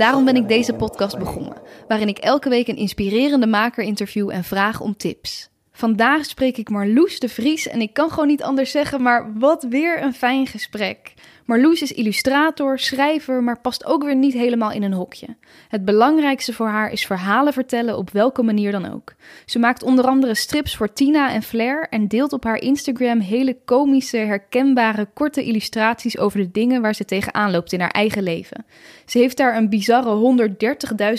Daarom ben ik deze podcast begonnen, waarin ik elke week een inspirerende maker interview en vraag om tips. Vandaag spreek ik Marloes de Vries en ik kan gewoon niet anders zeggen, maar wat weer een fijn gesprek. Marloes is illustrator, schrijver, maar past ook weer niet helemaal in een hokje. Het belangrijkste voor haar is verhalen vertellen op welke manier dan ook. Ze maakt onder andere strips voor Tina en Flair en deelt op haar Instagram hele komische, herkenbare, korte illustraties over de dingen waar ze tegenaan loopt in haar eigen leven. Ze heeft daar een bizarre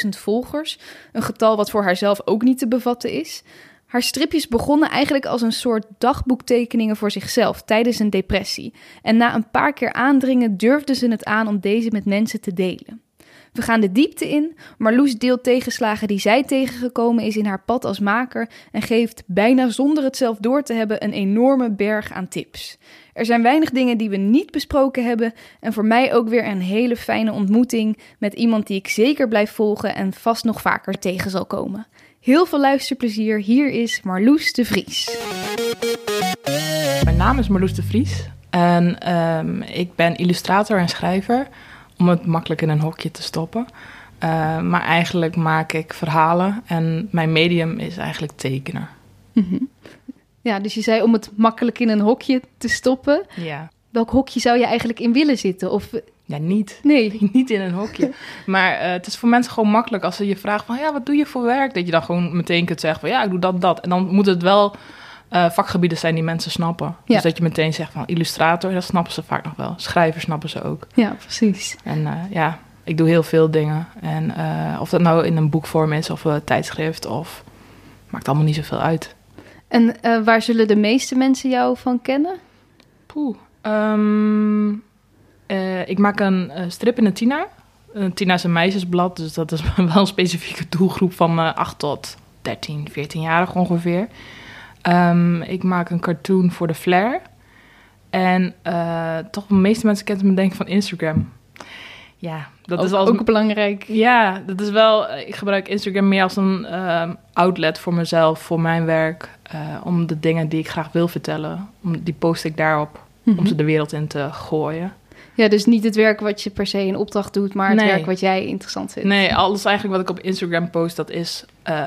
130.000 volgers, een getal wat voor haarzelf ook niet te bevatten is. Haar stripjes begonnen eigenlijk als een soort dagboektekeningen voor zichzelf tijdens een depressie. En na een paar keer aandringen durfde ze het aan om deze met mensen te delen. We gaan de diepte in. Marloes deelt tegenslagen die zij tegengekomen is in haar pad als maker en geeft bijna zonder het zelf door te hebben een enorme berg aan tips. Er zijn weinig dingen die we niet besproken hebben en voor mij ook weer een hele fijne ontmoeting met iemand die ik zeker blijf volgen en vast nog vaker tegen zal komen. Heel veel luisterplezier. Hier is Marloes de Vries. Mijn naam is Marloes de Vries en ehm, ik ben illustrator en schrijver om het makkelijk in een hokje te stoppen. Uh, maar eigenlijk maak ik verhalen en mijn medium is eigenlijk tekenen. Ja, dus je zei om het makkelijk in een hokje te stoppen. Ja. Welk hokje zou je eigenlijk in willen zitten? Of Ja, niet. nee? Niet in een hokje. Maar eh, het is voor mensen gewoon makkelijk als ze je vragen van... ja, wat doe je voor werk? Dat je dan gewoon meteen kunt zeggen van... ja, ik doe dat, dat. En dan moet het wel eh, vakgebieden zijn die mensen snappen. Ja. Dus dat je meteen zegt van illustrator, dat snappen ze vaak nog wel. Schrijver snappen ze ook. Ja, precies. En eh, ja, ik doe heel veel dingen. En of dat nou in een boekvorm is of een tijdschrift of... maakt allemaal niet zoveel uit. En waar zullen de meeste mensen jou van kennen? Poeh. Ehm, eh, ik maak een eh, strip in de Tina. Een Tina is een meisjesblad, dus dat is wel een specifieke doelgroep van eh 8 tot 13, 14 jaar ongeveer. Ehm, ik maak een cartoon voor de Flair. En eh, toch de meeste mensen kennen me denk ik van Instagram. Ja, dat ook, is als ook belangrijk. ja, dat is wel. eh, Ik gebruik Instagram meer als een ehm, outlet voor mezelf, voor mijn werk. eh, om de dingen die ik graag wil vertellen, om, die post ik daarop. Om Mhm. ze de wereld in te gooien. Ja, dus niet het werk wat je per se in opdracht doet, maar het Nee. werk wat jij interessant vindt. Nee, alles eigenlijk wat ik op Instagram post, dat is eh,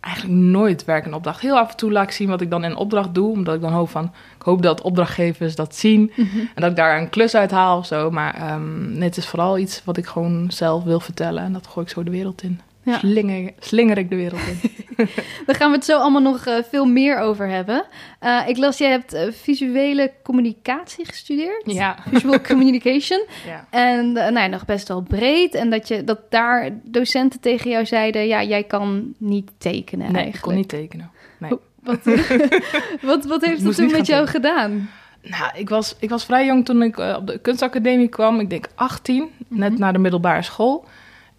eigenlijk nooit werk en opdracht. Heel af en toe laat ik zien wat ik dan in opdracht doe. Omdat ik dan hoop van, ik hoop dat opdrachtgevers dat zien. Mhm. En dat ik daar een klus uit haal of zo. Maar nee, het is vooral iets wat ik gewoon zelf wil vertellen. En dat gooi ik zo de wereld in. Ja. Slinger, slinger ik de wereld in. Daar gaan we het zo allemaal nog eh, veel meer over hebben. Eh, ik las, jij hebt eh, visuele communicatie gestudeerd. ja. Visual communication. ja. En nou ja, nog best wel breed. En dat, je, dat daar docenten tegen jou zeiden... ja, jij kan niet tekenen Nee, eigenlijk. ik kon niet tekenen. Nee. Wat, wat, wat heeft dat toen met jou gedaan? Nou, ik was, ik was vrij jong toen ik op de kunstacademie kwam. Ik denk 18, net Mhm. naar de middelbare school.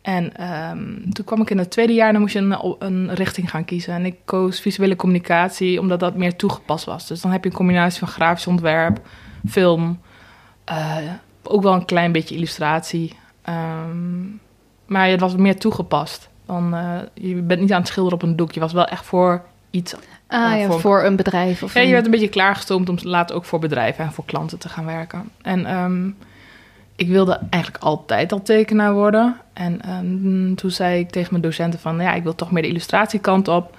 En ehm, toen kwam ik in het tweede jaar en dan moest je een, een richting gaan kiezen. En ik koos visuele communicatie, omdat dat meer toegepast was. Dus dan heb je een combinatie van grafisch ontwerp, film, eh, ook wel een klein beetje illustratie. Ehm, maar het was meer toegepast. Dan, eh, je bent niet aan het schilderen op een doek. Je was wel echt voor iets Ah Ja, ja, voor- voor, een bedrijf. Of ja, je een- werd een beetje klaargestoomd om later ook voor bedrijven en voor klanten te gaan werken. En ehm, ik wilde eigenlijk altijd al tekenaar worden. En ehm, toen zei ik tegen mijn docenten van, ja, ik wil toch meer de illustratiekant op.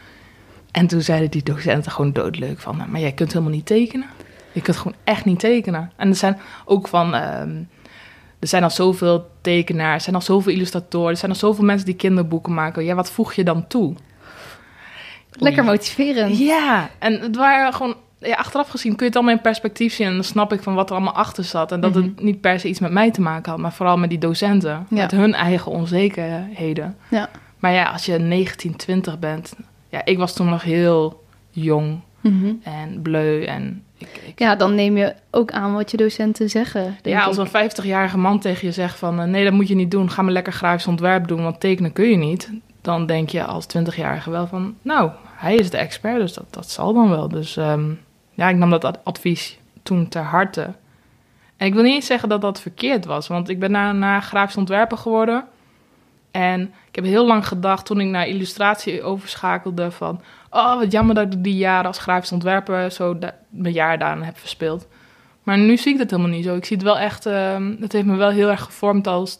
En toen zeiden die docenten gewoon doodleuk van, "Nou, maar jij kunt helemaal niet tekenen. Je kunt gewoon echt niet tekenen. En er zijn ook van, ehm, er zijn al zoveel tekenaars, er zijn al zoveel illustratoren, er zijn al zoveel mensen die kinderboeken maken. Ja, wat voeg je dan toe? Lekker motiverend. Ja, en het waren gewoon... Ja, achteraf gezien kun je het allemaal in perspectief zien... en dan snap ik van wat er allemaal achter zat. En dat Mhm. het niet per se iets met mij te maken had... maar vooral met die docenten. Ja. Met hun eigen onzekerheden. Ja. Maar ja, als je 19, 20 bent... Ja, ik was toen nog heel jong Mhm. en bleu. En ik, ik, Ja, dan neem je ook aan wat je docenten zeggen. Denk ja, als een 50-jarige man tegen je zegt van... eh, nee, dat moet je niet doen. Ga maar lekker grafisch ontwerp doen, want tekenen kun je niet. Dan denk je als 20-jarige wel van... nou, hij is de expert, dus dat, dat zal dan wel. Dus ehm, ja, ik nam dat ad- advies toen ter harte. En ik wil niet zeggen dat dat verkeerd was, want ik ben na, na grafisch ontwerper geworden. En ik heb heel lang gedacht toen ik naar illustratie overschakelde van... Oh, wat jammer dat ik die jaren als grafisch ontwerper zo mijn jaar daaraan heb verspeeld. Maar nu zie ik dat helemaal niet zo. Ik zie het wel echt... ehm, het heeft me wel heel erg gevormd als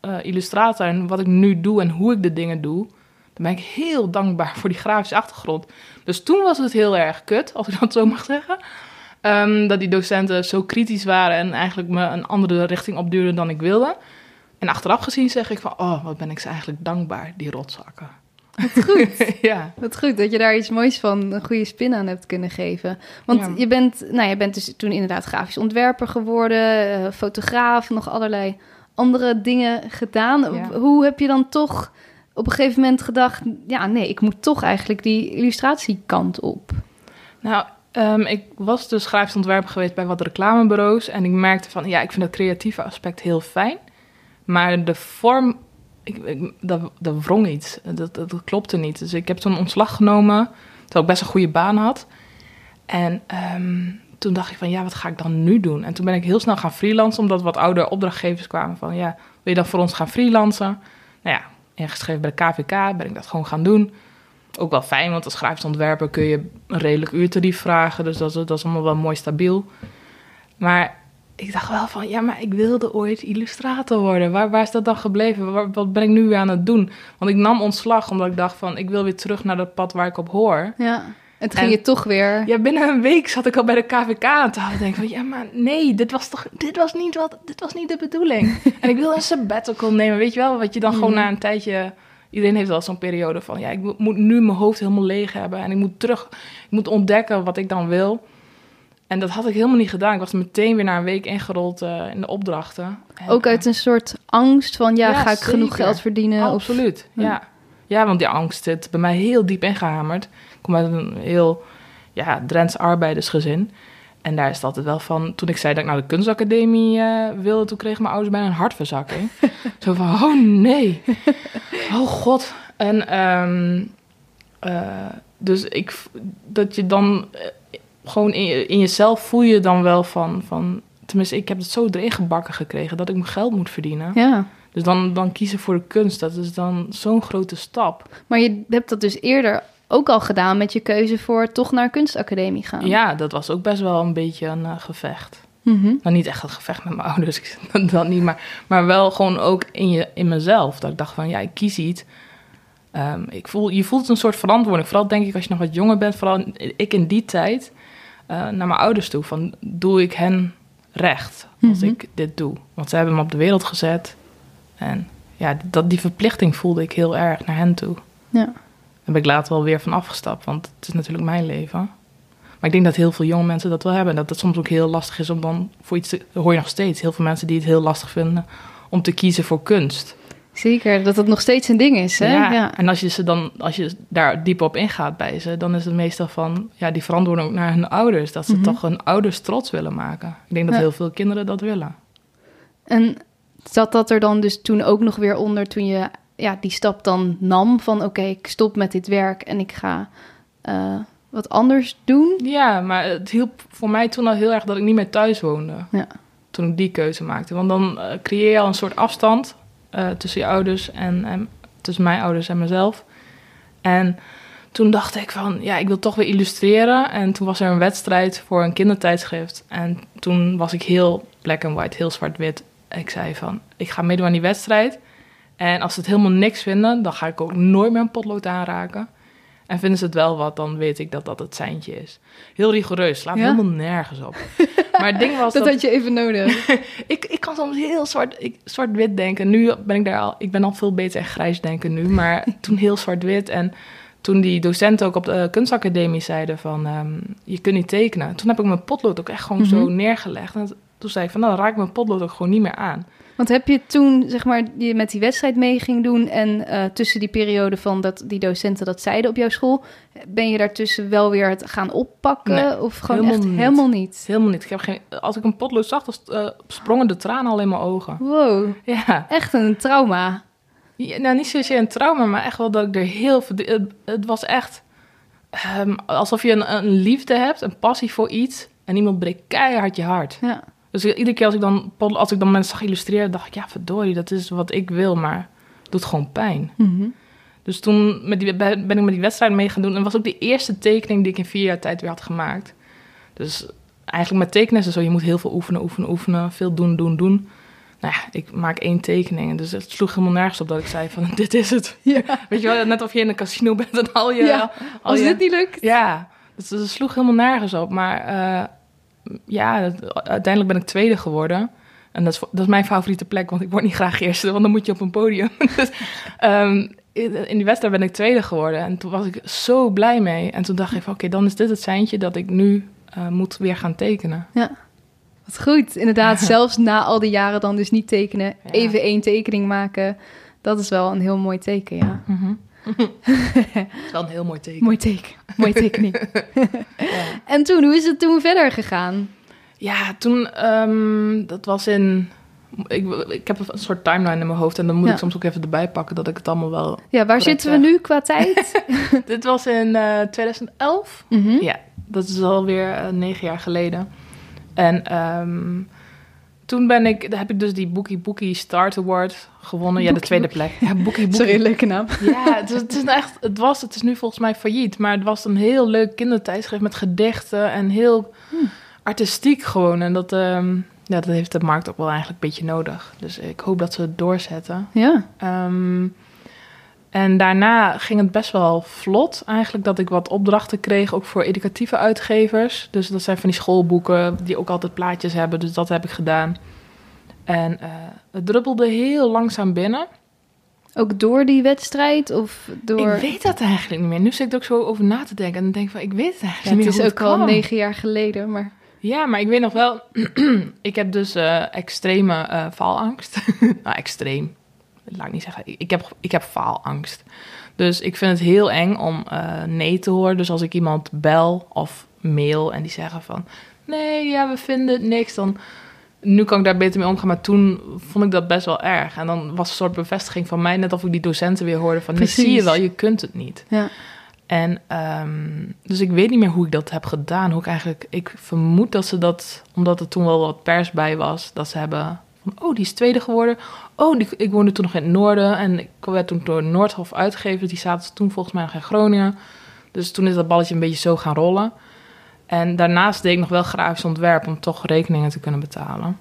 eh, illustrator. En wat ik nu doe en hoe ik de dingen doe... Dan ben ik heel dankbaar voor die grafische achtergrond. Dus toen was het heel erg kut, als ik dat zo mag zeggen. Ehm, dat die docenten zo kritisch waren en eigenlijk me een andere richting opduwden dan ik wilde. En achteraf gezien zeg ik van, oh, wat ben ik ze eigenlijk dankbaar, die rotzakken. Goed. ja. Wat goed dat je daar iets moois van, een goede spin aan hebt kunnen geven. Want Ja. je, bent, nou, je bent dus toen inderdaad grafisch ontwerper geworden, eh, fotograaf, nog allerlei andere dingen gedaan. Ja. Hoe heb je dan toch op een gegeven moment gedacht, ja nee, ik moet toch eigenlijk die illustratiekant op? Nou, ehm, ik was dus grafisch geweest bij wat reclamebureaus. En ik merkte van, ja, ik vind dat creatieve aspect heel fijn. Maar de vorm, ik, dat, dat wrong iets. Dat, dat, dat klopte niet. Dus ik heb toen ontslag genomen, terwijl ik best een goede baan had. En ehm, toen dacht ik van, ja, wat ga ik dan nu doen? En toen ben ik heel snel gaan freelancen, omdat wat oudere opdrachtgevers kwamen van, ja, wil je dan voor ons gaan freelancen? Nou ja, ingeschreven bij de KVK, ben ik dat gewoon gaan doen. Ook wel fijn, want als grafisch ontwerper kun je een redelijk uurtarief vragen. Dus dat is, dat is allemaal wel mooi stabiel. Maar ik dacht wel van, ja, maar ik wilde ooit illustrator worden. Waar, waar is dat dan gebleven? Wat ben ik nu weer aan het doen? Want ik nam ontslag omdat ik dacht van, ik wil weer terug naar dat pad waar ik op hoor. Ja. En toen ging je toch weer... Ja, binnen een week zat ik al bij de KVK aan tafel. Denk van, ja, maar nee, dit was toch, dit was niet wat, dit was niet de bedoeling. en ik wil een sabbatical nemen, weet je wel, wat je dan gewoon Mhm. na een tijdje. Iedereen heeft wel zo'n periode van, ja, ik mo- moet nu mijn hoofd helemaal leeg hebben en ik moet terug, ik moet ontdekken wat ik dan wil. En dat had ik helemaal niet gedaan. Ik was meteen weer na een week ingerold eh, in de opdrachten. En, Ook uit een soort angst van, ja, Ja, ga ik genoeg geld verdienen? Absoluut, Ja. ja. Ja, want die angst zit bij mij heel diep ingehamerd. Ik kom uit een heel ja, Drents arbeidersgezin. En daar is het altijd wel van... Toen ik zei dat ik naar de kunstacademie eh, wilde... toen kregen mijn ouders bijna een hartverzakking. Zo van, oh nee. Oh god. En ehm, eh, dus ik... Dat je dan... eh, gewoon in, je- in jezelf voel je dan wel van, van... Tenminste, ik heb het zo erin gebakken gekregen... dat ik mijn geld moet verdienen. Ja, Dus dan, dan kiezen voor de kunst, dat is dan zo'n grote stap. maar je hebt dat dus eerder ook al gedaan met je keuze voor toch naar een kunstacademie gaan. Ja, dat was ook best wel een beetje een eh, gevecht. Nou, niet echt een gevecht met mijn ouders, dat niet, maar, maar wel gewoon ook in, je, in mezelf. Dat ik dacht van, ja, ik kies iets. Ehm, ik voel, je voelt een soort verantwoording. Vooral denk ik als je nog wat jonger bent, vooral ik in die tijd, eh, naar mijn ouders toe. Van, doe ik hen recht als Mhm. ik dit doe? Want ze hebben me op de wereld gezet. En ja, dat, die verplichting voelde ik heel erg naar hen toe. Ja. Daar ben ik later wel weer van afgestapt, want het is natuurlijk mijn leven. Maar ik denk dat heel veel jonge mensen dat wel hebben. En dat het soms ook heel lastig is om dan voor iets te... Dat hoor je nog steeds. Heel veel mensen die het heel lastig vinden om te kiezen voor kunst. Zeker, dat het nog steeds een ding is, hè? Ja. En als je, ze dan, als je daar diep op ingaat bij ze, dan is het meestal van ja, die verantwoording ook naar hun ouders. Dat ze Mhm. toch hun ouders trots willen maken. Ik denk dat Ja. heel veel kinderen dat willen. En zat dat er dan dus toen ook nog weer onder toen je ja, die stap dan nam van oké, ik stop met dit werk en ik ga eh, wat anders doen? Ja, maar het hielp voor mij toen al heel erg dat ik niet meer thuis woonde. Ja. Toen ik die keuze maakte. Want dan eh, creëer je al een soort afstand eh, tussen je ouders en, en tussen mijn ouders en mezelf. En toen dacht ik van, ja, ik wil toch weer illustreren. En toen was er een wedstrijd voor een kindertijdschrift. En toen was ik heel black and white, heel zwart-wit. Ik zei van, ik ga meedoen aan die wedstrijd. En als ze het helemaal niks vinden, dan ga ik ook nooit meer een potlood aanraken. En vinden ze het wel wat, dan weet ik dat dat het seintje is. Heel rigoureus, slaat Ja? helemaal nergens op. Maar het ding was Dat dat... had je even nodig. ik, ik kan soms heel zwart, ik, zwart-wit denken. Nu ben ik daar al... Ik ben al veel beter in grijs denken nu. Maar toen heel zwart-wit. En toen die docenten ook op de kunstacademie zeiden van... ehm, je kunt niet tekenen. Toen heb ik mijn potlood ook echt gewoon zo Mhm. neergelegd. En toen zei ik van... Nou, dan raak ik mijn potlood ook gewoon niet meer aan. Want heb je toen, zeg maar, je met die wedstrijd mee ging doen en eh, tussen die periode van dat die docenten dat zeiden op jouw school, ben je daartussen wel weer het gaan oppakken? Nee, of gewoon helemaal echt niet. helemaal niet? Helemaal niet. Ik heb geen, als ik een potlood zag, dan eh, sprongen de tranen al in mijn ogen. Wow, Ja. echt een trauma. Ja, nou, niet zozeer een trauma, maar echt wel dat ik er heel... Het, het was echt... ehm, alsof je een, een liefde hebt, een passie voor iets. En iemand breekt keihard je hart. Ja. Dus iedere keer als ik dan, als ik dan mensen zag illustreren, dacht ik, ja, verdorie, dat is wat ik wil, maar het doet gewoon pijn. Mhm. Dus toen met die, ben ik met die wedstrijd mee gaan doen. En was ook de eerste tekening die ik in vier jaar tijd weer had gemaakt. Dus eigenlijk met tekenen is het zo, je moet heel veel oefenen, oefenen, oefenen. Veel doen, doen, doen. Nou ja, ik maak één tekening. Dus het sloeg helemaal nergens op dat ik zei van, dit is het. Ja. Weet je wel, net of je in een casino bent en al je... Ja, al Als je- dit niet lukt. Ja, dus het sloeg helemaal nergens op. Maar eh, ja, uiteindelijk ben ik tweede geworden. En dat is, dat is mijn favoriete plek, want ik word niet graag eerste, want dan moet je op een podium. dus, ehm, in, die wedstrijd ben ik tweede geworden. En toen was ik zo blij mee. En toen dacht ik van, oké, dan is dit het seintje dat ik nu eh, moet weer gaan tekenen. Wat goed. Inderdaad, zelfs na al die jaren dan dus niet tekenen. Ja. Even één tekening maken. Dat is wel een heel mooi teken, ja. Het is wel een heel mooi teken. Mooi teken. Mooie tekening. Ja. En toen, hoe is het toen verder gegaan? Ja, toen, ehm, dat was in... Ik, ik heb een soort timeline in mijn hoofd en dan moet Ja. ik soms ook even erbij pakken dat ik het allemaal wel... Ja, waar zitten we nu qua tijd? Dit was in eh 2011. Mhm. Ja, dat is alweer uh, negen jaar geleden. En ehm, toen ben ik, heb ik dus die Bookie Bookie Start Award gewonnen. ja, de tweede plek. Ja, Bookie Bookie. Sorry, leuke naam. Ja, het, is, het is echt, het was, het is nu volgens mij failliet, maar het was een heel leuk kindertijdschrift met gedichten en heel artistiek gewoon. En dat, ehm, ja, dat heeft de markt ook wel eigenlijk een beetje nodig. Dus ik hoop dat ze het doorzetten. Ja. Ehm, en daarna ging het best wel vlot. Eigenlijk dat ik wat opdrachten kreeg, ook voor educatieve uitgevers. Dus dat zijn van die schoolboeken die ook altijd plaatjes hebben. Dus dat heb ik gedaan. En eh, het druppelde heel langzaam binnen. Ook door die wedstrijd of door... Ik weet dat eigenlijk niet meer. Nu zit ik er ook zo over na te denken. En dan denk ik van, ik weet het eigenlijk Ja, niet het meer is hoe ook al negen jaar geleden, maar... Ja, maar ik weet nog wel... ik heb dus eh, extreme eh, faalangst. nou, extreem. Laat ik niet zeggen. Ik heb, ik heb faalangst. Dus ik vind het heel eng om eh, nee te horen. Dus als ik iemand bel of mail en die zeggen van... Nee, ja, we vinden het niks. Dan, nu kan ik daar beter mee omgaan. Maar toen vond ik dat best wel erg. En dan was een soort bevestiging van mij... net of ik die docenten weer hoorde van... Nee, Precies. zie je wel, je kunt het niet. Ja. En ehm, dus ik weet niet meer hoe ik dat heb gedaan. Hoe ik eigenlijk, ik vermoed dat ze dat, omdat er toen wel wat pers bij was, dat ze hebben oh, die is tweede geworden. Oh, ik woonde toen nog in het noorden en ik werd toen door Noordhof uitgegeven. Die zaten toen volgens mij nog in Groningen. Dus toen is dat balletje een beetje zo gaan rollen. En daarnaast deed ik nog wel grafisch ontwerp om toch rekeningen te kunnen betalen.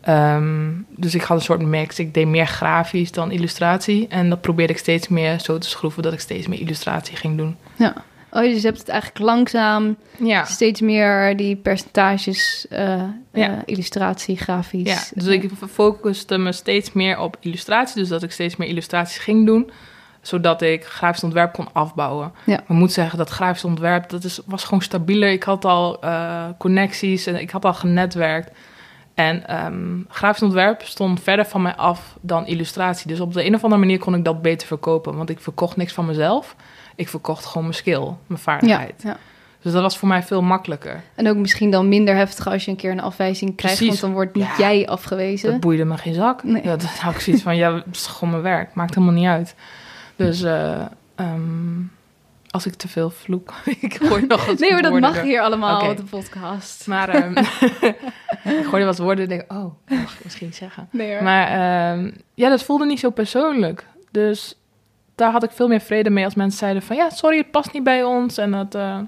Ehm, dus ik had een soort mix. Ik deed meer grafisch dan illustratie. En dat probeerde ik steeds meer zo te schroeven dat ik steeds meer illustratie ging doen. ja. Oh, dus je hebt het eigenlijk langzaam Ja, steeds meer die percentages, eh, Ja. eh, illustratie, grafisch. ja dus ik focuste me steeds meer op illustratie. Dus dat ik steeds meer illustraties ging doen. Zodat ik grafisch ontwerp kon afbouwen. Ja. Maar ik moet zeggen dat grafisch ontwerp, dat is, was gewoon stabieler. Ik had al eh, connecties en ik had al genetwerkt. En ehm, grafisch ontwerp stond verder van mij af dan illustratie. Dus op de een of andere manier kon ik dat beter verkopen. Want ik verkocht niks van mezelf. Ik verkocht gewoon mijn skill, mijn vaardigheid. ja. Dus dat was voor mij veel makkelijker. En ook misschien dan minder heftig als je een keer een afwijzing krijgt, Precies. want dan wordt niet Ja. jij afgewezen. Dat boeide me geen zak. Nee. Dat had ik zoiets van, ja, het is gewoon mijn werk. Maakt helemaal niet uit. Dus eh, ehm, als ik te veel vloek, ik gooi nog wat nee hoor, dat mag er. hier allemaal op de podcast. Maar ehm, ik gooi wat woorden en denk, oh, dat mag ik misschien zeggen. Nee. Maar ehm, ja, dat voelde niet zo persoonlijk. Dus daar had ik veel meer vrede mee als mensen zeiden van... ja, sorry, het past niet bij ons. En dat, eh,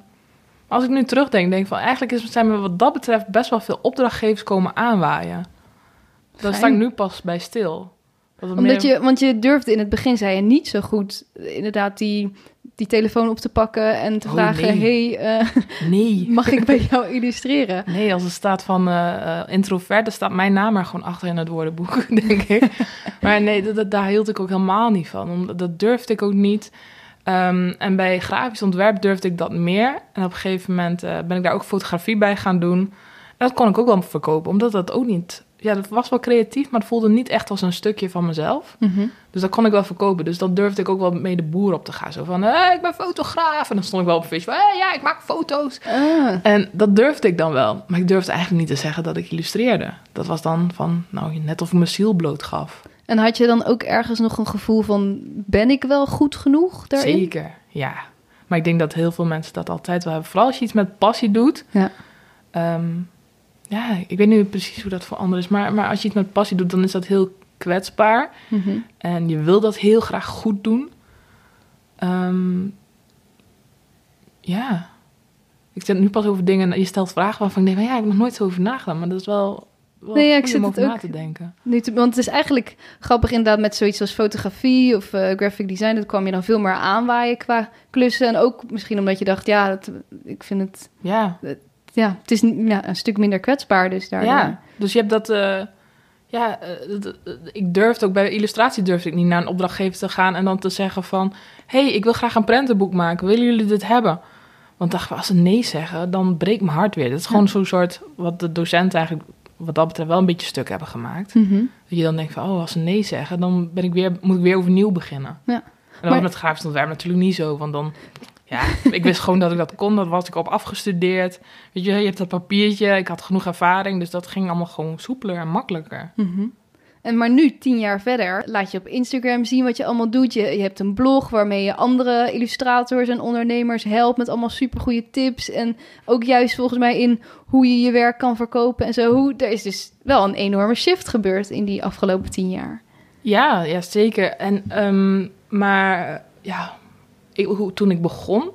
als ik nu terugdenk, denk ik van... eigenlijk is, zijn me wat dat betreft best wel veel opdrachtgevers komen aanwaaien. Daar sta ik nu pas bij stil. Omdat meer- je, want je durfde in het begin, zei je, niet zo goed inderdaad die, die telefoon op te pakken en te Oh, vragen, nee. hey, eh, Nee. mag ik bij jou illustreren? Nee, als er staat van eh, eh, introvert, dan staat mijn naam er gewoon achter in het woordenboek, denk ik. maar nee, dat, dat- daar hield ik ook helemaal niet van. Omdat, dat durfde ik ook niet. Ehm, en bij grafisch ontwerp durfde ik dat meer. En op een gegeven moment ben ik daar ook fotografie bij gaan doen. En dat kon ik ook wel verkopen, omdat dat ook niet... Ja, dat was wel creatief, maar het voelde niet echt als een stukje van mezelf. Mhm. Dus dat kon ik wel verkopen. Dus dan durfde ik ook wel mee de boer op te gaan. Zo van, hey, ik ben fotograaf. En dan stond ik wel op Facebook. Hey, ja, ik maak foto's. Ah, En dat durfde ik dan wel. Maar ik durfde eigenlijk niet te zeggen dat ik illustreerde. Dat was dan van, nou, net of ik mijn ziel bloot gaf. En had je dan ook ergens nog een gevoel van, ben ik wel goed genoeg daarin? Zeker, ja. Maar ik denk dat heel veel mensen dat altijd wel hebben. Vooral als je iets met passie doet. Ja. Ehm, ja, ik weet niet precies hoe dat voor anderen is. Maar, maar als je iets met passie doet, dan is dat heel kwetsbaar. Mhm. En je wil dat heel graag goed doen. Ehm, ja. Ik zit nu pas over dingen en je stelt vragen waarvan ik denk... van, ja, ik heb nog nooit zo over nagedacht. Maar dat is wel, wel Nee, ja, ik zit om het na ook- te denken. Nu te- want het is eigenlijk grappig inderdaad met zoiets als fotografie of eh, graphic design. Dat kwam je dan veel meer aanwaaien qua klussen. En ook misschien omdat je dacht, ja, dat, ik vind het, Ja. Ja, het is ja, een stuk minder kwetsbaar dus daardoor. Ja, dus je hebt dat. eh, ja, eh, d- ik durfde ook bij illustratie durfde ik niet naar een opdrachtgever te gaan en dan te zeggen van, hey, ik wil graag een prentenboek maken. Willen jullie dit hebben? Want dacht ik, als ze nee zeggen, dan breekt mijn hart weer. Dat is gewoon zo'n soort wat de docenten eigenlijk wat dat betreft wel een beetje stuk hebben gemaakt. Mhm. Dat je dan denkt van, oh, als ze nee zeggen, dan ben ik weer, moet ik weer overnieuw beginnen. Ja. En dan Maar- met grafisch ontwerp natuurlijk niet zo, want dan, ja, ik wist gewoon dat ik dat kon. Dat was ik op afgestudeerd. Weet je, je hebt dat papiertje, ik had genoeg ervaring, dus dat ging allemaal gewoon soepeler en makkelijker. Mhm. En maar nu, tien jaar verder, laat je op Instagram zien wat je allemaal doet. Je, je hebt een blog waarmee je andere illustrators en ondernemers helpt met allemaal supergoeie tips. En ook juist volgens mij in hoe je je werk kan verkopen en zo. Hoe, er is dus wel een enorme shift gebeurd in die afgelopen tien jaar. Ja, ja zeker. En, ehm, maar ja, ik, hoe, toen ik begon,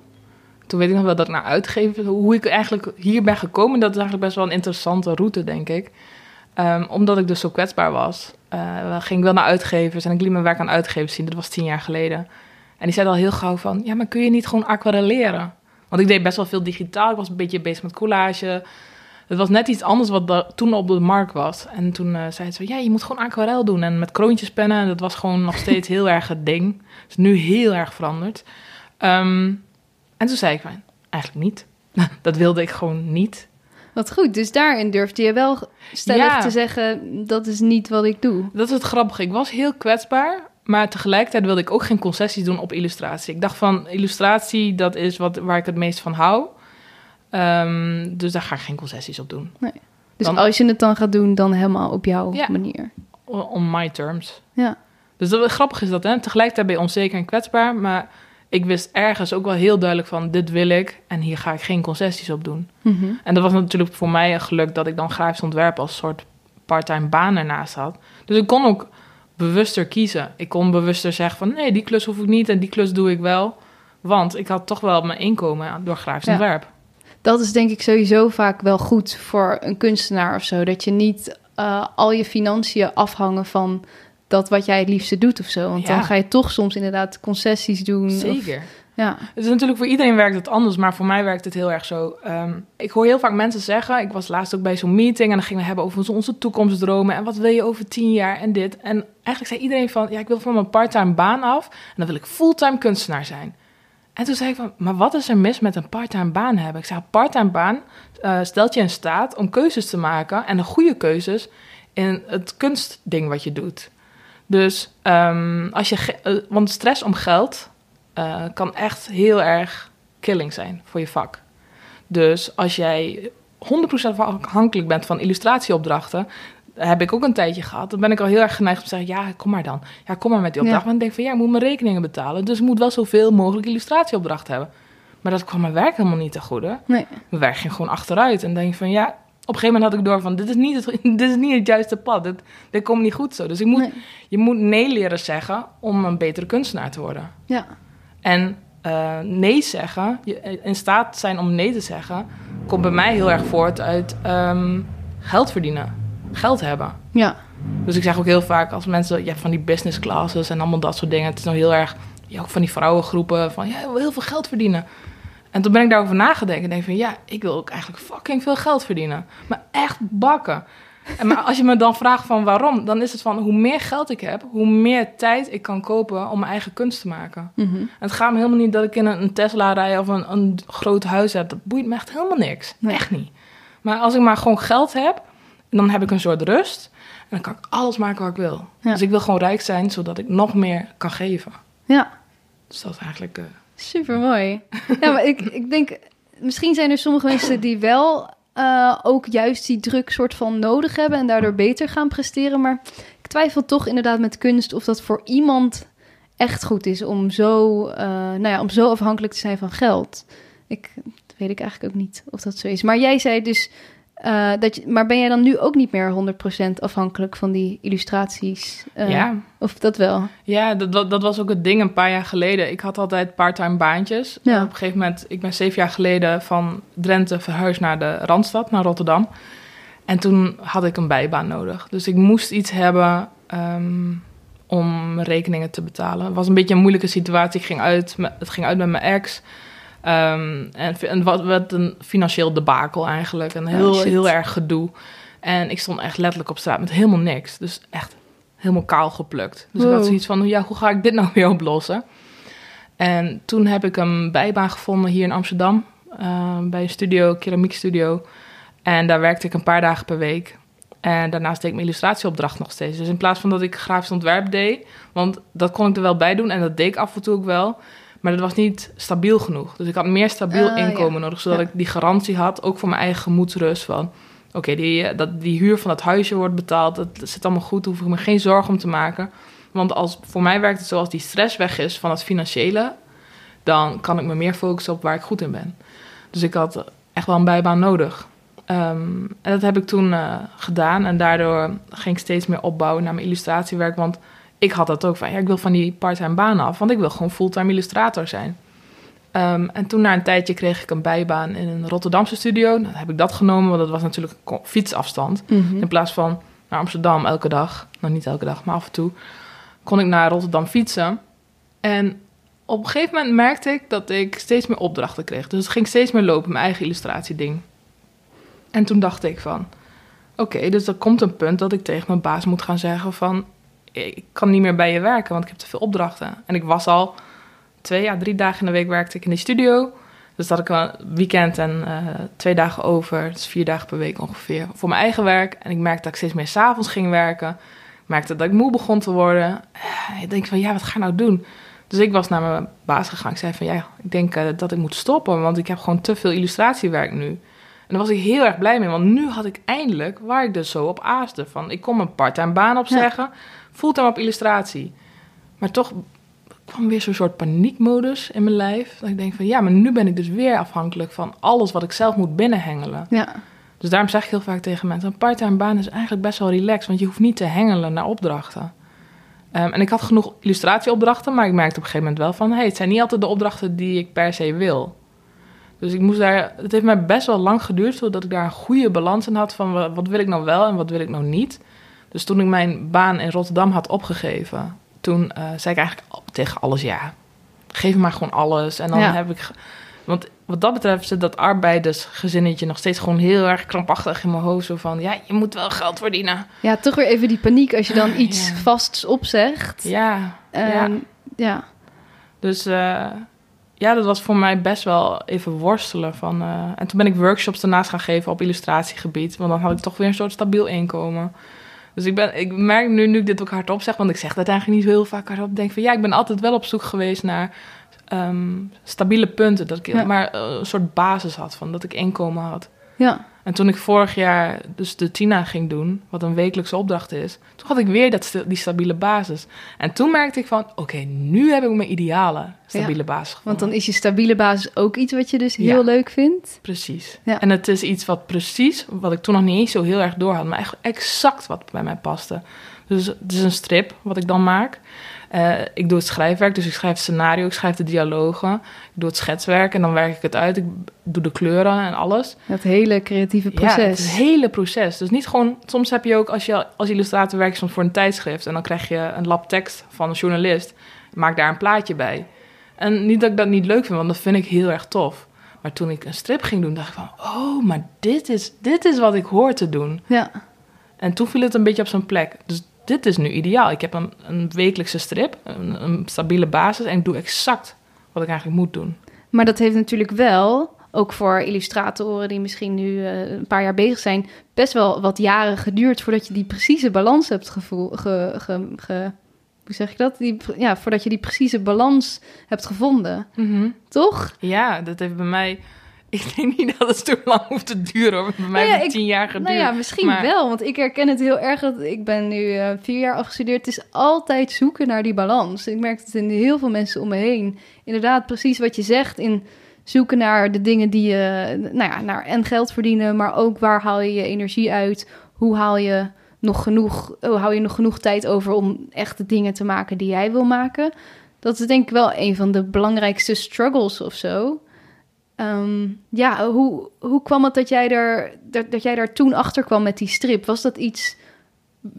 toen weet ik nog wel dat ik naar uitgeven, hoe ik eigenlijk hier ben gekomen, dat is eigenlijk best wel een interessante route, denk ik. Ehm, omdat ik dus zo kwetsbaar was, eh, ging ik wel naar uitgevers en ik liet mijn werk aan uitgevers zien. Dat was tien jaar geleden. En die zeiden al heel gauw van, ja, maar kun je niet gewoon aquarelleren? Want ik deed best wel veel digitaal, ik was een beetje bezig met collage. Het was net iets anders wat toen op de markt was. En toen eh zeiden ze, ja, je moet gewoon aquarel doen. En met kroontjespennen, en dat was gewoon nog steeds heel erg het ding. Het is nu heel erg veranderd. Ehm, en toen zei ik, eigenlijk niet. dat wilde ik gewoon niet. Wat goed, dus daarin durfde je wel stellig Ja. te zeggen, dat is niet wat ik doe. Dat is het grappige. Ik was heel kwetsbaar, maar tegelijkertijd wilde ik ook geen concessies doen op illustratie. Ik dacht van, illustratie, dat is wat, waar ik het meest van hou. Ehm, dus daar ga ik geen concessies op doen. Dus Dan- als je het dan gaat doen, dan helemaal op jouw Ja. manier. On my terms. Ja. Dus dat, grappig is dat, hè? Tegelijkertijd ben je onzeker en kwetsbaar, maar ik wist ergens ook wel heel duidelijk van, dit wil ik en hier ga ik geen concessies op doen. Mhm. En dat was natuurlijk voor mij een geluk dat ik dan grafisch ontwerp als soort parttime baan ernaast had. Dus ik kon ook bewuster kiezen. Ik kon bewuster zeggen van, nee, die klus hoef ik niet en die klus doe ik wel. Want ik had toch wel mijn inkomen door grafisch Ja. ontwerp. Dat is denk ik sowieso vaak wel goed voor een kunstenaar of zo. Dat je niet eh, al je financiën afhangen van dat wat jij het liefste doet of zo. Want Ja. dan ga je toch soms inderdaad concessies doen. of- Zeker. ja. Het is natuurlijk voor iedereen werkt het anders, maar voor mij werkt het heel erg zo. Ehm, ik hoor heel vaak mensen zeggen, ik was laatst ook bij zo'n meeting en dan gingen we hebben over onze- toekomstdromen en wat wil je over tien jaar en dit. En eigenlijk zei iedereen van, ja, ik wil van mijn parttime baan af en dan wil ik fulltime kunstenaar zijn. En toen zei ik van, maar wat is er mis met een parttime baan hebben? Ik zei, parttime baan eh, stelt je in staat om keuzes te maken en de goede keuzes in het kunstding wat je doet. Dus ehm, als je, eh, want stress om geld eh, kan echt heel erg killing zijn voor je vak. Dus als jij 100% afhankelijk bent van illustratieopdrachten, heb ik ook een tijdje gehad. Dan ben ik al heel erg geneigd om te zeggen: ja, kom maar dan. Ja, kom maar met die opdracht. Ja. Maar dan denk ik van ja, ik moet mijn rekeningen betalen. Dus ik moet wel zoveel mogelijk illustratieopdrachten hebben. Maar dat kwam mijn werk helemaal niet te goede. Nee. Mijn werk ging gewoon achteruit. En dan denk ik van ja, op een gegeven moment had ik door van dit is niet het, dit is niet het juiste pad. Dit, dit komt niet goed zo. Dus ik moet, Nee. je moet nee leren zeggen om een betere kunstenaar te worden. Ja. En eh, nee zeggen, je in staat zijn om nee te zeggen, komt bij mij heel erg voort uit ehm, geld verdienen, geld hebben. Ja. Dus ik zeg ook heel vaak als mensen, van die business classes en allemaal dat soort dingen. Het is nou heel erg, ja, ook van die vrouwengroepen, van ja, heel veel geld verdienen. En toen ben ik daarover nagedacht en denk van ja, ik wil ook eigenlijk fucking veel geld verdienen. Maar echt bakken. En maar als je me dan vraagt van waarom, dan is het van hoe meer geld ik heb, hoe meer tijd ik kan kopen om mijn eigen kunst te maken. Mhm. Het gaat me helemaal niet dat ik in een, Tesla rij of een, een groot huis heb. Dat boeit me echt helemaal niks. Nee. Echt niet. Maar als ik maar gewoon geld heb, dan heb ik een soort rust. En dan kan ik alles maken wat ik wil. Ja. Dus ik wil gewoon rijk zijn, zodat ik nog meer kan geven. Ja. Dus dat is eigenlijk... eh, Super mooi. ja, maar ik, ik denk, misschien zijn er sommige mensen die wel eh, ook juist die druk soort van nodig hebben en daardoor beter gaan presteren. Maar ik twijfel toch inderdaad met kunst of dat voor iemand echt goed is om zo, eh, nou ja, om zo afhankelijk te zijn van geld. Ik weet ik eigenlijk ook niet of dat zo is. Maar jij zei dus eh, dat je, maar ben jij dan nu ook niet meer 100% afhankelijk van die illustraties? Eh, ja. Of dat wel? Ja, dat, dat, dat was ook het ding een paar jaar geleden. Ik had altijd parttime baantjes. Ja. Op een gegeven moment, ik ben zeven jaar geleden van Drenthe verhuisd naar de Randstad, naar Rotterdam. En toen had ik een bijbaan nodig. Dus ik moest iets hebben ehm, om rekeningen te betalen. Het was een beetje een moeilijke situatie. Ik ging uit, het ging uit met mijn ex. Ehm, en wat werd een financieel debakel eigenlijk. Een heel, heel erg gedoe. En ik stond echt letterlijk op straat met helemaal niks. Dus echt helemaal kaal geplukt. Dus ik had zoiets van, ja, hoe ga ik dit nou weer oplossen? En toen heb ik een bijbaan gevonden hier in Amsterdam. eh, bij een studio, keramiekstudio. En daar werkte ik een paar dagen per week. En daarnaast deed ik mijn illustratieopdracht nog steeds. Dus in plaats van dat ik grafisch ontwerp deed... want dat kon ik er wel bij doen en dat deed ik af en toe ook wel... maar dat was niet stabiel genoeg. Dus ik had meer stabiel Ah, ja. inkomen nodig... zodat Ja. ik die garantie had, ook voor mijn eigen gemoedsrust... van oké, die, eh, dat die huur van dat huisje wordt betaald... dat zit allemaal goed, daar hoef ik me geen zorgen om te maken... Want als, voor mij werkt het zo, als die stress weg is van het financiële... dan kan ik me meer focussen op waar ik goed in ben. Dus ik had echt wel een bijbaan nodig. Ehm, en dat heb ik toen eh, gedaan. En daardoor ging ik steeds meer opbouwen naar mijn illustratiewerk. Want ik had dat ook van, ja, ik wil van die parttime baan af. Want ik wil gewoon fulltime illustrator zijn. Ehm, en toen na een tijdje kreeg ik een bijbaan in een Rotterdamse studio. Dan heb ik dat genomen, want dat was natuurlijk een fietsafstand. Mhm. In plaats van naar Amsterdam elke dag. Nou, niet elke dag, maar af en toe. Kon ik naar Rotterdam fietsen. En op een gegeven moment merkte ik dat ik steeds meer opdrachten kreeg. Dus het ging steeds meer lopen, mijn eigen illustratieding. En toen dacht ik van... Oké, dus er komt een punt dat ik tegen mijn baas moet gaan zeggen van... Ik kan niet meer bij je werken, want ik heb te veel opdrachten. En ik was al twee, ja, drie dagen in de week werkte ik in de studio. Dus dat ik een weekend en eh, twee dagen over, dus vier dagen per week ongeveer, voor mijn eigen werk. En ik merkte dat ik steeds meer s'avonds ging werken. Ik merkte dat ik moe begon te worden. Eh, ik denk van, ja, wat ga ik nou doen? Dus ik was naar mijn baas gegaan. Ik zei van, ja, ik denk eh, dat ik moet stoppen, want ik heb gewoon te veel illustratiewerk nu. En daar was ik heel erg blij mee, want nu had ik eindelijk, waar ik dus zo op aaste, van ik kon mijn parttime baan opzeggen, fulltime op illustratie. Maar toch kwam weer zo'n soort paniekmodus in mijn lijf. Dat ik denk van, ja, maar nu ben ik dus weer afhankelijk van alles wat ik zelf moet binnenhengelen. Ja, Dus daarom zeg ik heel vaak tegen mensen: een parttime baan is eigenlijk best wel relaxed, want je hoeft niet te hengelen naar opdrachten. Ehm, en ik had genoeg illustratieopdrachten, maar ik merkte op een gegeven moment wel van: hey, het zijn niet altijd de opdrachten die ik per se wil. Dus ik moest daar, het heeft mij best wel lang geduurd zodat ik daar een goede balans in had van wa- wat wil ik nou wel en wat wil ik nou niet. Dus toen ik mijn baan in Rotterdam had opgegeven, toen eh, zei ik eigenlijk tegen alles ja. Geef me maar gewoon alles. En dan Ja. heb ik. Want wat dat betreft zit dat arbeidersgezinnetje nog steeds gewoon heel erg krampachtig in mijn hoofd. Zo van ja, je moet wel geld verdienen. ja toch weer even die paniek als je dan iets Ja. vasts opzegt. Ja. ja. Ehm, ja. Dus eh, ja, dat was voor mij best wel even worstelen. Van, eh, en toen ben ik workshops daarnaast gaan geven op illustratiegebied. Want dan had ik toch weer een soort stabiel inkomen. Dus ik, ben, ik merk nu, nu ik dit ook hardop zeg, want ik zeg dat eigenlijk niet zo heel vaak hardop. denk van ja, ik ben altijd wel op zoek geweest naar ehm, stabiele punten. Dat ik Ja. maar eh, een soort basis had van dat ik inkomen had. Ja. En toen ik vorig jaar dus de Tina ging doen, wat een wekelijkse opdracht is, toen had ik weer dat, die stabiele basis. En toen merkte ik van, oké, nu heb ik mijn ideale stabiele basis gevonden. Want dan is je stabiele basis ook iets wat je dus Ja. heel leuk vindt. Precies. Ja. En het is iets wat precies, wat ik toen nog niet eens zo heel erg door had, maar echt exact wat bij mij paste. Dus het is een strip wat ik dan maak. Eh, ik doe het schrijfwerk, dus ik schrijf het scenario, ik schrijf de dialogen, ik doe het schetswerk en dan werk ik het uit. Ik doe de kleuren en alles. Dat hele creatieve Ja, proces. is het hele proces. Dus niet gewoon, soms heb je ook als je als illustrator werkt soms voor een tijdschrift en dan krijg je een lab tekst van een journalist, maak daar een plaatje bij. En niet dat ik dat niet leuk vind, want dat vind ik heel erg tof. Maar toen ik een strip ging doen, dacht ik van, oh, maar dit is, dit is wat ik hoor te doen. Ja. En toen viel het een beetje op zijn plek. Dus dit is nu ideaal. Ik heb een, een wekelijkse strip, een, een stabiele basis en ik doe exact wat ik eigenlijk moet doen. Maar dat heeft natuurlijk wel, ook voor illustratoren die misschien nu eh, een paar jaar bezig zijn, best wel wat jaren geduurd voordat je die precieze balans hebt gevoel, ge, ge, ge- hoe zeg ik dat? Die, ja, voordat je die precieze balans hebt gevonden. Toch? Ja, dat heeft bij mij. Ik denk niet dat het zo lang hoeft te duren. Hoor. Bij mij Nou ja, ik- tien jaar geduurd. Nou ja, misschien maar- wel, want ik herken het heel erg. Dat ik ben nu eh, vier jaar afgestudeerd. Het is altijd zoeken naar die balans. Ik merk het in heel veel mensen om me heen. Inderdaad, precies wat je zegt. In zoeken naar de dingen die je, nou ja, naar en geld verdienen, maar ook waar haal je je energie uit? Hoe haal je nog genoeg, hoe hou je nog genoeg tijd over om echt de dingen te maken die jij wil maken? Dat is denk ik wel een van de belangrijkste struggles of zo. Ehm, ja, hoe, hoe kwam het dat jij, er, dat, dat jij daar toen achter kwam met die strip? Was dat iets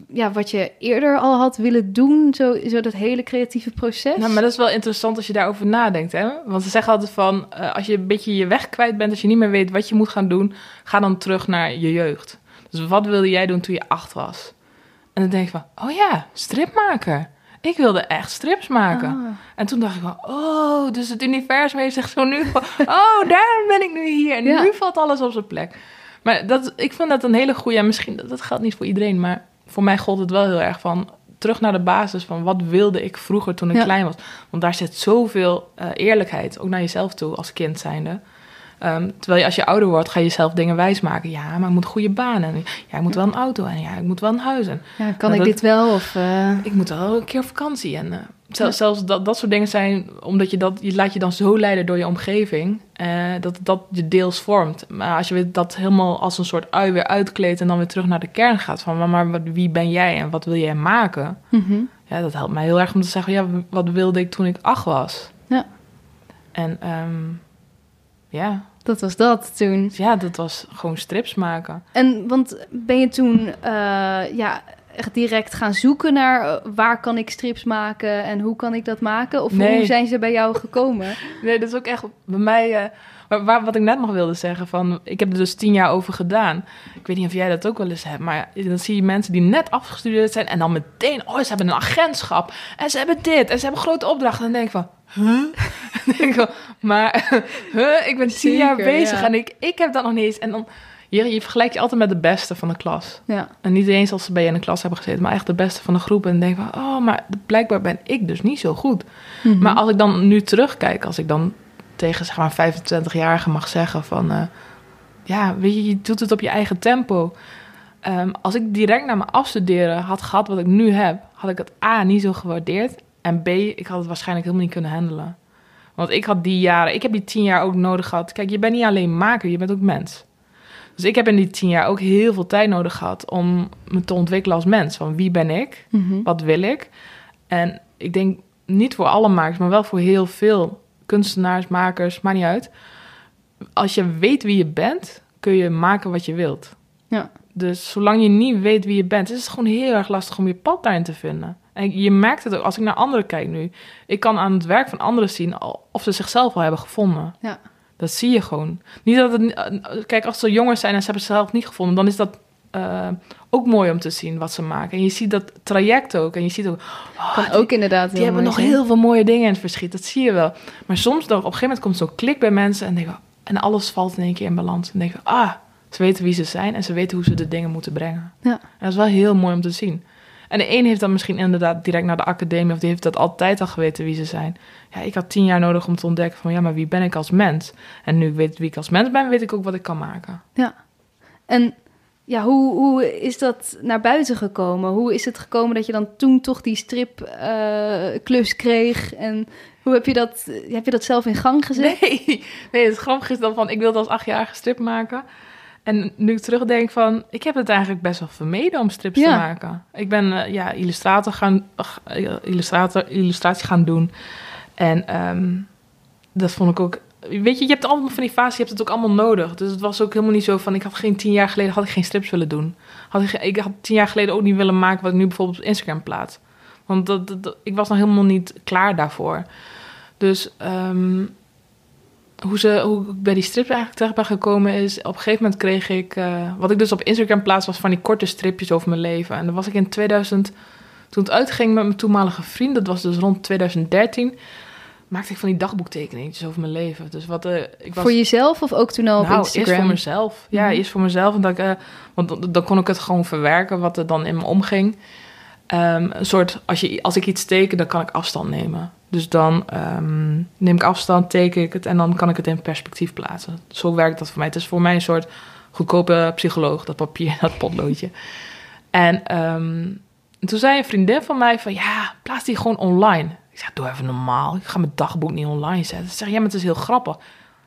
ja, wat je eerder al had willen doen, zo, zo dat hele creatieve proces? Nou, maar dat is wel interessant als je daarover nadenkt. Hè? Want ze zeggen altijd van, eh, als je een beetje je weg kwijt bent, als je niet meer weet wat je moet gaan doen, ga dan terug naar je jeugd. Dus wat wilde jij doen toen je acht was? En dan denk je van, oh ja, stripmaker. Ik wilde echt strips maken. Ah. En toen dacht ik van, oh, dus het universum heeft zich zo nu van, oh, daarom ben ik nu hier. En Ja. nu valt alles op zijn plek. Maar dat, ik vind dat een hele goede, en misschien, dat, dat geldt niet voor iedereen, maar voor mij gold het wel heel erg van, terug naar de basis van, wat wilde ik vroeger toen ik Ja. klein was? Want daar zit zoveel eh, eerlijkheid, ook naar jezelf toe, als kind zijnde. Ehm, terwijl je als je ouder wordt, ga je jezelf dingen wijsmaken. Ja, maar ik moet een goede baan en ja, ik moet wel een auto en ja, ik moet wel een huis. En Ja, kan Nou, ik dat- dit wel? Of, eh, ik moet wel een keer op vakantie. En Ja. zelfs dat, dat soort dingen zijn, omdat je dat, je laat je dan zo leiden door je omgeving, eh, dat dat je deels vormt. Maar als je dat helemaal als een soort ui weer uitkleedt en dan weer terug naar de kern gaat van, maar, maar wie ben jij en wat wil jij maken? mhm. Ja, dat helpt mij heel erg om te zeggen, ja, wat wilde ik toen ik acht was? Ja. En ehm, ja, Dat was dat toen. ja, dat was gewoon strips maken. En want ben je toen eh, ja, echt direct gaan zoeken naar eh, waar kan ik strips maken en hoe kan ik dat maken? Of Nee. hoe zijn ze bij jou gekomen? Nee, dat is ook echt bij mij. eh, waar- wat ik net nog wilde zeggen, van ik heb er dus tien jaar over gedaan. Ik weet niet of jij dat ook wel eens hebt, maar dan zie je mensen die net afgestudeerd zijn en dan meteen, oh, ze hebben een agentschap en ze hebben dit en ze hebben grote opdrachten. En dan denk ik van, huh? Denk ik maar, huh? Ik ben tien jaar bezig ja. en ik, ik heb dat nog niet eens. En dan, je, je vergelijkt je altijd met de beste van de klas. Ja, En niet eens als ze bij je in de klas hebben gezeten, maar echt de beste van de groep. En dan denk van, oh, maar blijkbaar ben ik dus niet zo goed. Mhm. Maar als ik dan nu terugkijk, als ik dan tegen zeg maar 25-jarigen mag zeggen van... eh, ja, weet je, je doet het op je eigen tempo. Ehm, als ik direct na mijn afstuderen had gehad wat ik nu heb... had ik het A, niet zo gewaardeerd. En B, ik had het waarschijnlijk helemaal niet kunnen handelen. Want ik had die jaren, ik heb die tien jaar ook nodig gehad. Kijk, je bent niet alleen maker, je bent ook mens. Dus ik heb in die tien jaar ook heel veel tijd nodig gehad... om me te ontwikkelen als mens. Van wie ben ik? Mhm. wat wil ik? En ik denk niet voor alle makers, maar wel voor heel veel kunstenaars, makers, maakt niet uit. Als je weet wie je bent, kun je maken wat je wilt. Ja. Dus zolang je niet weet wie je bent, is het gewoon heel erg lastig om je pad daarin te vinden. En je merkt het ook als ik naar anderen kijk nu. Ik kan aan het werk van anderen zien of ze zichzelf al hebben gevonden. Ja. Dat zie je gewoon. Niet dat het. eh, Kijk, als ze jonger zijn en ze hebben zichzelf niet gevonden, dan is dat eh, ook mooi om te zien wat ze maken. En je ziet dat traject ook. En je ziet ook. oh, kan die- ook inderdaad die hebben nog zijn. heel veel mooie dingen in het verschiet. Dat zie je wel. Maar soms dan op een gegeven moment komt zo'n klik bij mensen en denken, en alles valt in één keer in balans. En denken, ah, ze weten wie ze zijn en ze weten hoe ze de dingen moeten brengen. Ja. En dat is wel heel mooi om te zien. En de een heeft dan misschien inderdaad direct naar de academie of die heeft dat altijd al geweten wie ze zijn. Ja, ik had tien jaar nodig om te ontdekken van ja, maar wie ben ik als mens? En nu ik weet wie ik als mens ben, weet ik ook wat ik kan maken. Ja. En ja, hoe, hoe is dat naar buiten gekomen? Hoe is het gekomen dat je dan toen toch die stripklus kreeg? En hoe heb je, dat, heb je dat zelf in gang gezet? Nee, nee, het grappige is dan van, ik wilde als achtjarige strip maken. En nu ik terugdenk van, ik heb het eigenlijk best wel vermeden om strips Ja. te maken. Ik ben eh, ja, illustrator gaan, eh, illustrator, illustratie gaan doen. En ehm, dat vond ik ook... Weet je, je hebt allemaal van die fase, je hebt het ook allemaal nodig. Dus het was ook helemaal niet zo van, ik had geen tien jaar geleden had ik geen strips willen doen. Had ik, ik had tien jaar geleden ook niet willen maken wat ik nu bijvoorbeeld op Instagram plaats. Want dat- ik was nog helemaal niet klaar daarvoor. Dus ehm, hoe, ze, hoe ik bij die strips eigenlijk terecht ben gekomen is... op een gegeven moment kreeg ik... eh, wat ik dus op Instagram plaats was van die korte stripjes over mijn leven. En dan was ik in 2000... Toen het uitging met mijn toenmalige vriend, dat was dus rond 2013... maakte ik van die dagboektekeningetjes over mijn leven. Dus wat eh, ik was... Voor jezelf of ook toen al op nou, Instagram? eerst voor mezelf. Ja, Mhm. eerst voor mezelf. Dat ik, want dan, dan kon ik het gewoon verwerken wat er dan in me omging. Ehm, een soort, als, je, als ik iets teken, dan kan ik afstand nemen. Dus dan ehm, neem ik afstand, teken ik het en dan kan ik het in perspectief plaatsen. Zo werkt dat voor mij. Het is voor mij een soort goedkope psycholoog, dat papier, dat potloodje. En ehm, toen zei een vriendin van mij van, ja, plaats die gewoon online. Ik zeg, doe even normaal. Ik ga mijn dagboek niet online zetten. Ze zeggen, ja, maar het is heel grappig.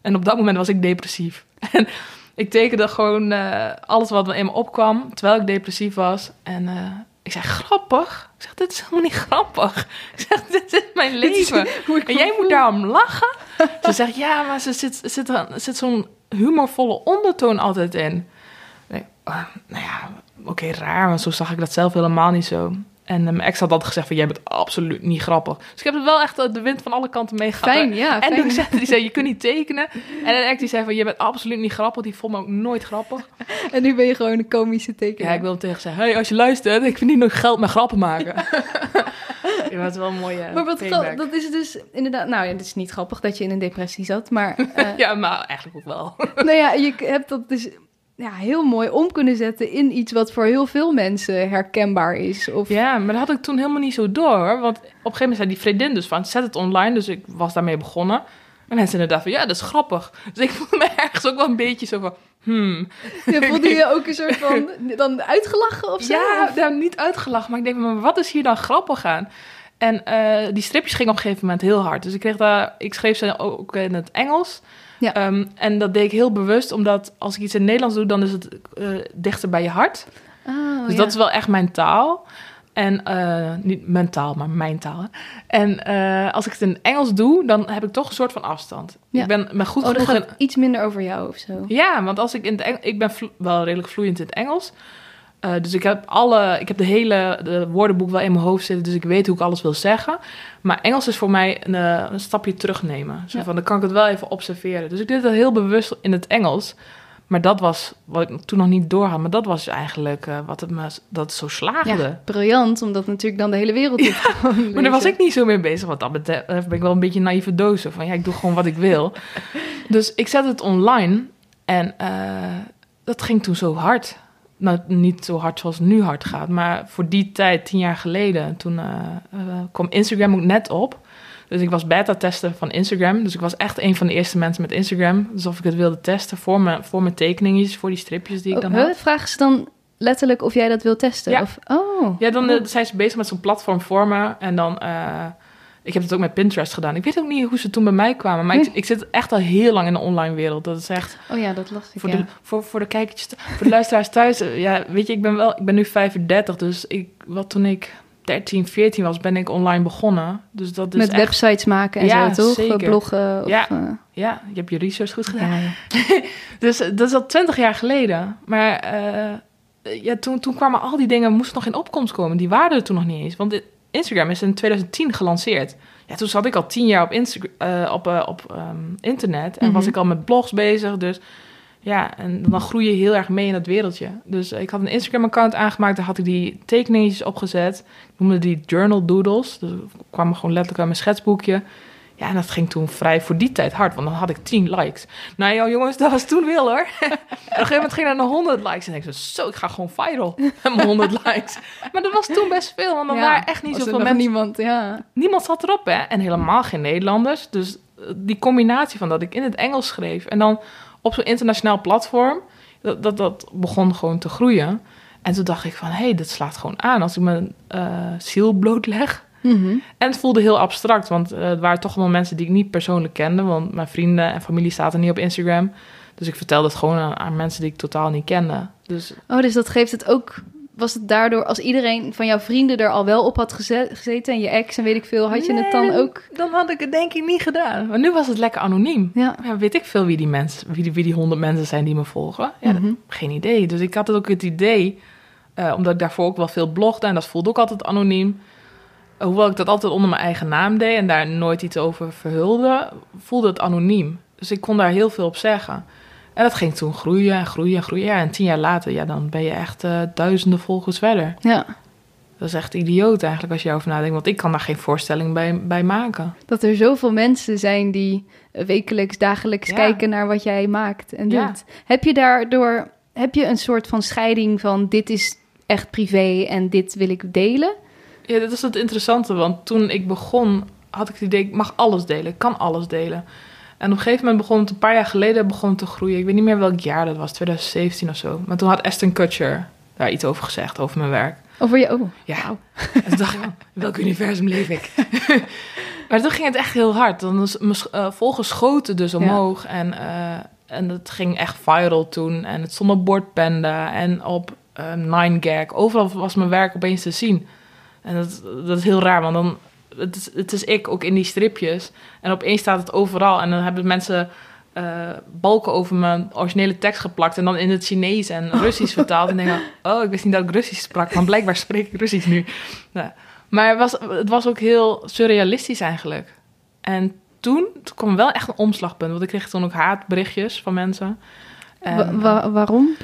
En op dat moment was ik depressief. En ik tekende gewoon uh, alles wat in me opkwam, terwijl ik depressief was. En uh, ik zei, grappig? Ik zeg, dit is helemaal niet grappig. Ik zeg, dit is mijn leven. en jij moet daarom lachen? Ze zegt, ja, maar ze zit, zit, zit zo'n humorvolle ondertoon altijd in. Nee, uh, nou ja, oké, okay, raar, maar zo zag ik dat zelf helemaal niet zo. En mijn ex had altijd gezegd van, jij bent absoluut niet grappig. Dus ik heb het wel echt de wind van alle kanten meegehad. Fijn, ja. En toen zei die zei, je kunt niet tekenen. En een ex die zei van, je bent absoluut niet grappig. Die vond me ook nooit grappig. En nu ben je gewoon een komische tekenaar. Ja, ik wil hem tegen zeggen, hey, als je luistert, ik vind niet nog geld met grappen maken. ja, dat is wel een mooie Maar wat dat is dus inderdaad... Nou ja, het is niet grappig dat je in een depressie zat, maar... Uh, ja, maar eigenlijk ook wel. nou ja, je hebt dat dus ja, heel mooi om kunnen zetten in iets wat voor heel veel mensen herkenbaar is. Of... Ja, maar dat had ik toen helemaal niet zo door. Hoor. Want op een gegeven moment zei die vriendin dus van, zet het online. Dus ik was daarmee begonnen. En mensen inderdaad van, ja, dat is grappig. Dus ik voelde me ergens ook wel een beetje zo van, hmm. Ja, voelde je ook een soort van, dan uitgelachen of zo? Ja, nou, niet uitgelachen. Maar ik denk, maar wat is hier dan grappig aan? En uh, die stripjes gingen op een gegeven moment heel hard. Dus ik kreeg daar, ik schreef ze ook in het Engels. Ja. Um, en dat deed ik heel bewust, omdat als ik iets in het Nederlands doe, dan is het uh, dichter bij je hart. Oh, dus ja. dat is wel echt mijn taal. En uh, niet mijn taal, maar mijn taal. En uh, als ik het in Engels doe, dan heb ik toch een soort van afstand. Ja. Ik ben, ben goed oh, genoeg in... iets minder over jou of zo. Ja, want als ik in het Engels, ik ben wel redelijk vloeiend in het Engels. Uh, dus ik heb alle, ik heb de hele de woordenboek wel in mijn hoofd zitten, dus ik weet hoe ik alles wil zeggen. Maar Engels is voor mij een, een stapje terugnemen. Zo ja. van, dan kan ik het wel even observeren. Dus ik deed dat heel bewust in het Engels. Maar dat was wat ik toen nog niet doorhad. Maar dat was eigenlijk uh, wat het me dat zo slaagde. Ja, briljant, omdat natuurlijk dan de hele wereld. Ja, maar daar was ik niet zo mee bezig. Want dat betreft ben ik wel een beetje naïeve dozen. Van ja, ik doe gewoon wat ik wil. dus ik zette het online en uh, dat ging toen zo hard nou, niet zo hard zoals het nu hard gaat. Maar voor die tijd, tien jaar geleden, toen uh, uh, kwam Instagram ook net op. Dus ik was beta-tester van Instagram. Dus ik was echt een van de eerste mensen met Instagram. Dus of ik het wilde testen voor mijn, voor mijn tekeningetjes, voor die stripjes die ik dan oh, had. Vragen ze dan letterlijk of jij dat wil testen? Ja, of, oh. ja dan uh, zijn ze bezig met zo'n platform voor me. En dan... ik heb het ook met Pinterest gedaan. Ik weet ook niet hoe ze toen bij mij kwamen. Maar ik, ik, zit echt al heel lang in de online wereld. Dat is echt... Oh ja, dat lastig, voor ja. De, voor, voor de kijkertjes, voor de luisteraars thuis. Ja, weet je, ik ben, wel, ik ben nu 35. Dus ik, wat toen ik 13, 14 was, ben ik online begonnen. Dus dat is Met echt... websites maken en ja, zo, toch? Zeker. Bloggen. Of, ja. Uh... ja, je hebt je research goed gedaan. Ja, ja. dus dat is al 20 jaar geleden. Maar uh, ja, toen, toen kwamen al die dingen, moesten nog in opkomst komen. Die waren er toen nog niet eens. Want Instagram is in 2010 gelanceerd. Ja, toen zat ik al tien jaar op, Insta uh, op, uh, op um, internet. En mm -hmm. was ik al met blogs bezig. Dus ja, en dan groei je heel erg mee in dat wereldje. Dus ik had een Instagram-account aangemaakt. Daar had ik die tekeningetjes opgezet. Ik noemde die journal doodles. Dus kwamen gewoon letterlijk aan mijn schetsboekje. Ja, en dat ging toen vrij voor die tijd hard, want dan had ik 10 likes. Nou ja, jongens, dat was toen wel hoor. en op een gegeven moment ging er naar 100 likes. En ik zei, zo, ik ga gewoon viral met mijn 100 likes. Maar dat was toen best veel, want dan ja, waren echt niet zoveel mensen. niemand, ja. Niemand zat erop, hè. En helemaal geen Nederlanders. Dus die combinatie van dat ik in het Engels schreef... en dan op zo'n internationaal platform... Dat, dat, dat begon gewoon te groeien. En toen dacht ik van, hé, hey, dit slaat gewoon aan. Als ik mijn uh, ziel blootleg... -hmm. En het voelde heel abstract, want uh, het waren toch wel mensen die ik niet persoonlijk kende. Want mijn vrienden en familie zaten niet op Instagram. Dus ik vertelde het gewoon aan, aan mensen die ik totaal niet kende. Dus... Oh, dus dat geeft het ook... Was het daardoor, als iedereen van jouw vrienden er al wel op had geze gezeten... en je ex en weet ik veel, had je nee, het dan ook... dan had ik het denk ik niet gedaan. Maar nu was het lekker anoniem. Ja. ja weet ik veel wie die, mensen, wie, die, wie die honderd mensen zijn die me volgen. Ja, -hmm. Geen idee. Dus ik had ook het idee... Uh, omdat ik daarvoor ook wel veel blogde... en dat voelde ook altijd anoniem hoewel ik dat altijd onder mijn eigen naam deed en daar nooit iets over verhulde, voelde het anoniem. Dus ik kon daar heel veel op zeggen. En dat ging toen groeien en groeien en groeien. Ja, en tien jaar later, ja, dan ben je echt uh, duizenden volgers verder. Ja. Dat is echt idioot eigenlijk als je over nadenkt. Want ik kan daar geen voorstelling bij, bij maken. Dat er zoveel mensen zijn die wekelijks, dagelijks ja. kijken naar wat jij maakt en doet. Ja. Heb je daardoor heb je een soort van scheiding van dit is echt privé en dit wil ik delen? Ja, dat is het interessante, want toen ik begon had ik het idee, ik mag alles delen, ik kan alles delen. En op een gegeven moment begon het een paar jaar geleden begon te groeien. Ik weet niet meer welk jaar dat was, 2017 of zo. Maar toen had Aston Kutcher daar iets over gezegd, over mijn werk. Over je, oh. Ja. En toen dacht ik, in welk universum leef ik? maar toen ging het echt heel hard. Dan mijn uh, volgers schoten dus omhoog. En, uh, en dat ging echt viral toen. En het stond op Bordpanda en op uh, 9gag. Overal was mijn werk opeens te zien. En dat, dat is heel raar, want dan het is, het is ik ook in die stripjes. En opeens staat het overal. En dan hebben mensen uh, balken over mijn originele tekst geplakt. En dan in het Chinees en Russisch vertaald. En denken, oh, ik wist niet dat ik Russisch sprak. Maar blijkbaar spreek ik Russisch nu. Maar het was, het was ook heel surrealistisch eigenlijk. En toen, toen kwam wel echt een omslagpunt. Want ik kreeg toen ook haatberichtjes van mensen. En, waarom?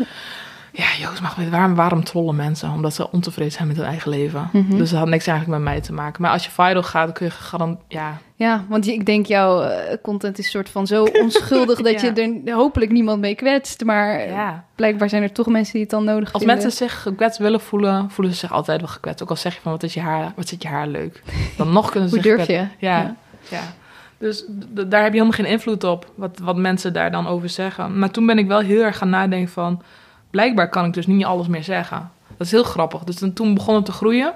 Ja, Joost mag weten, waarom, waarom trollen mensen? Omdat ze ontevreden zijn met hun eigen leven. Mhm. Dus dat had niks eigenlijk met mij te maken. Maar als je viral gaat, dan kun je garant... Ja, ja want ik denk jouw uh, content is soort van zo onschuldig... dat je er hopelijk niemand mee kwetst. Maar ja. blijkbaar zijn er toch mensen die het dan nodig als vinden. Als mensen zich gekwetst willen voelen, voelen ze zich altijd wel gekwetst. Ook al zeg je van, wat, is je haar, wat zit je haar leuk? Dan nog kunnen ze Hoe durf je? Ja, ja. ja. Dus daar heb je helemaal geen invloed op, wat, wat mensen daar dan over zeggen. Maar toen ben ik wel heel erg gaan nadenken van blijkbaar kan ik dus niet alles meer zeggen. Dat is heel grappig. Dus toen begon het te groeien.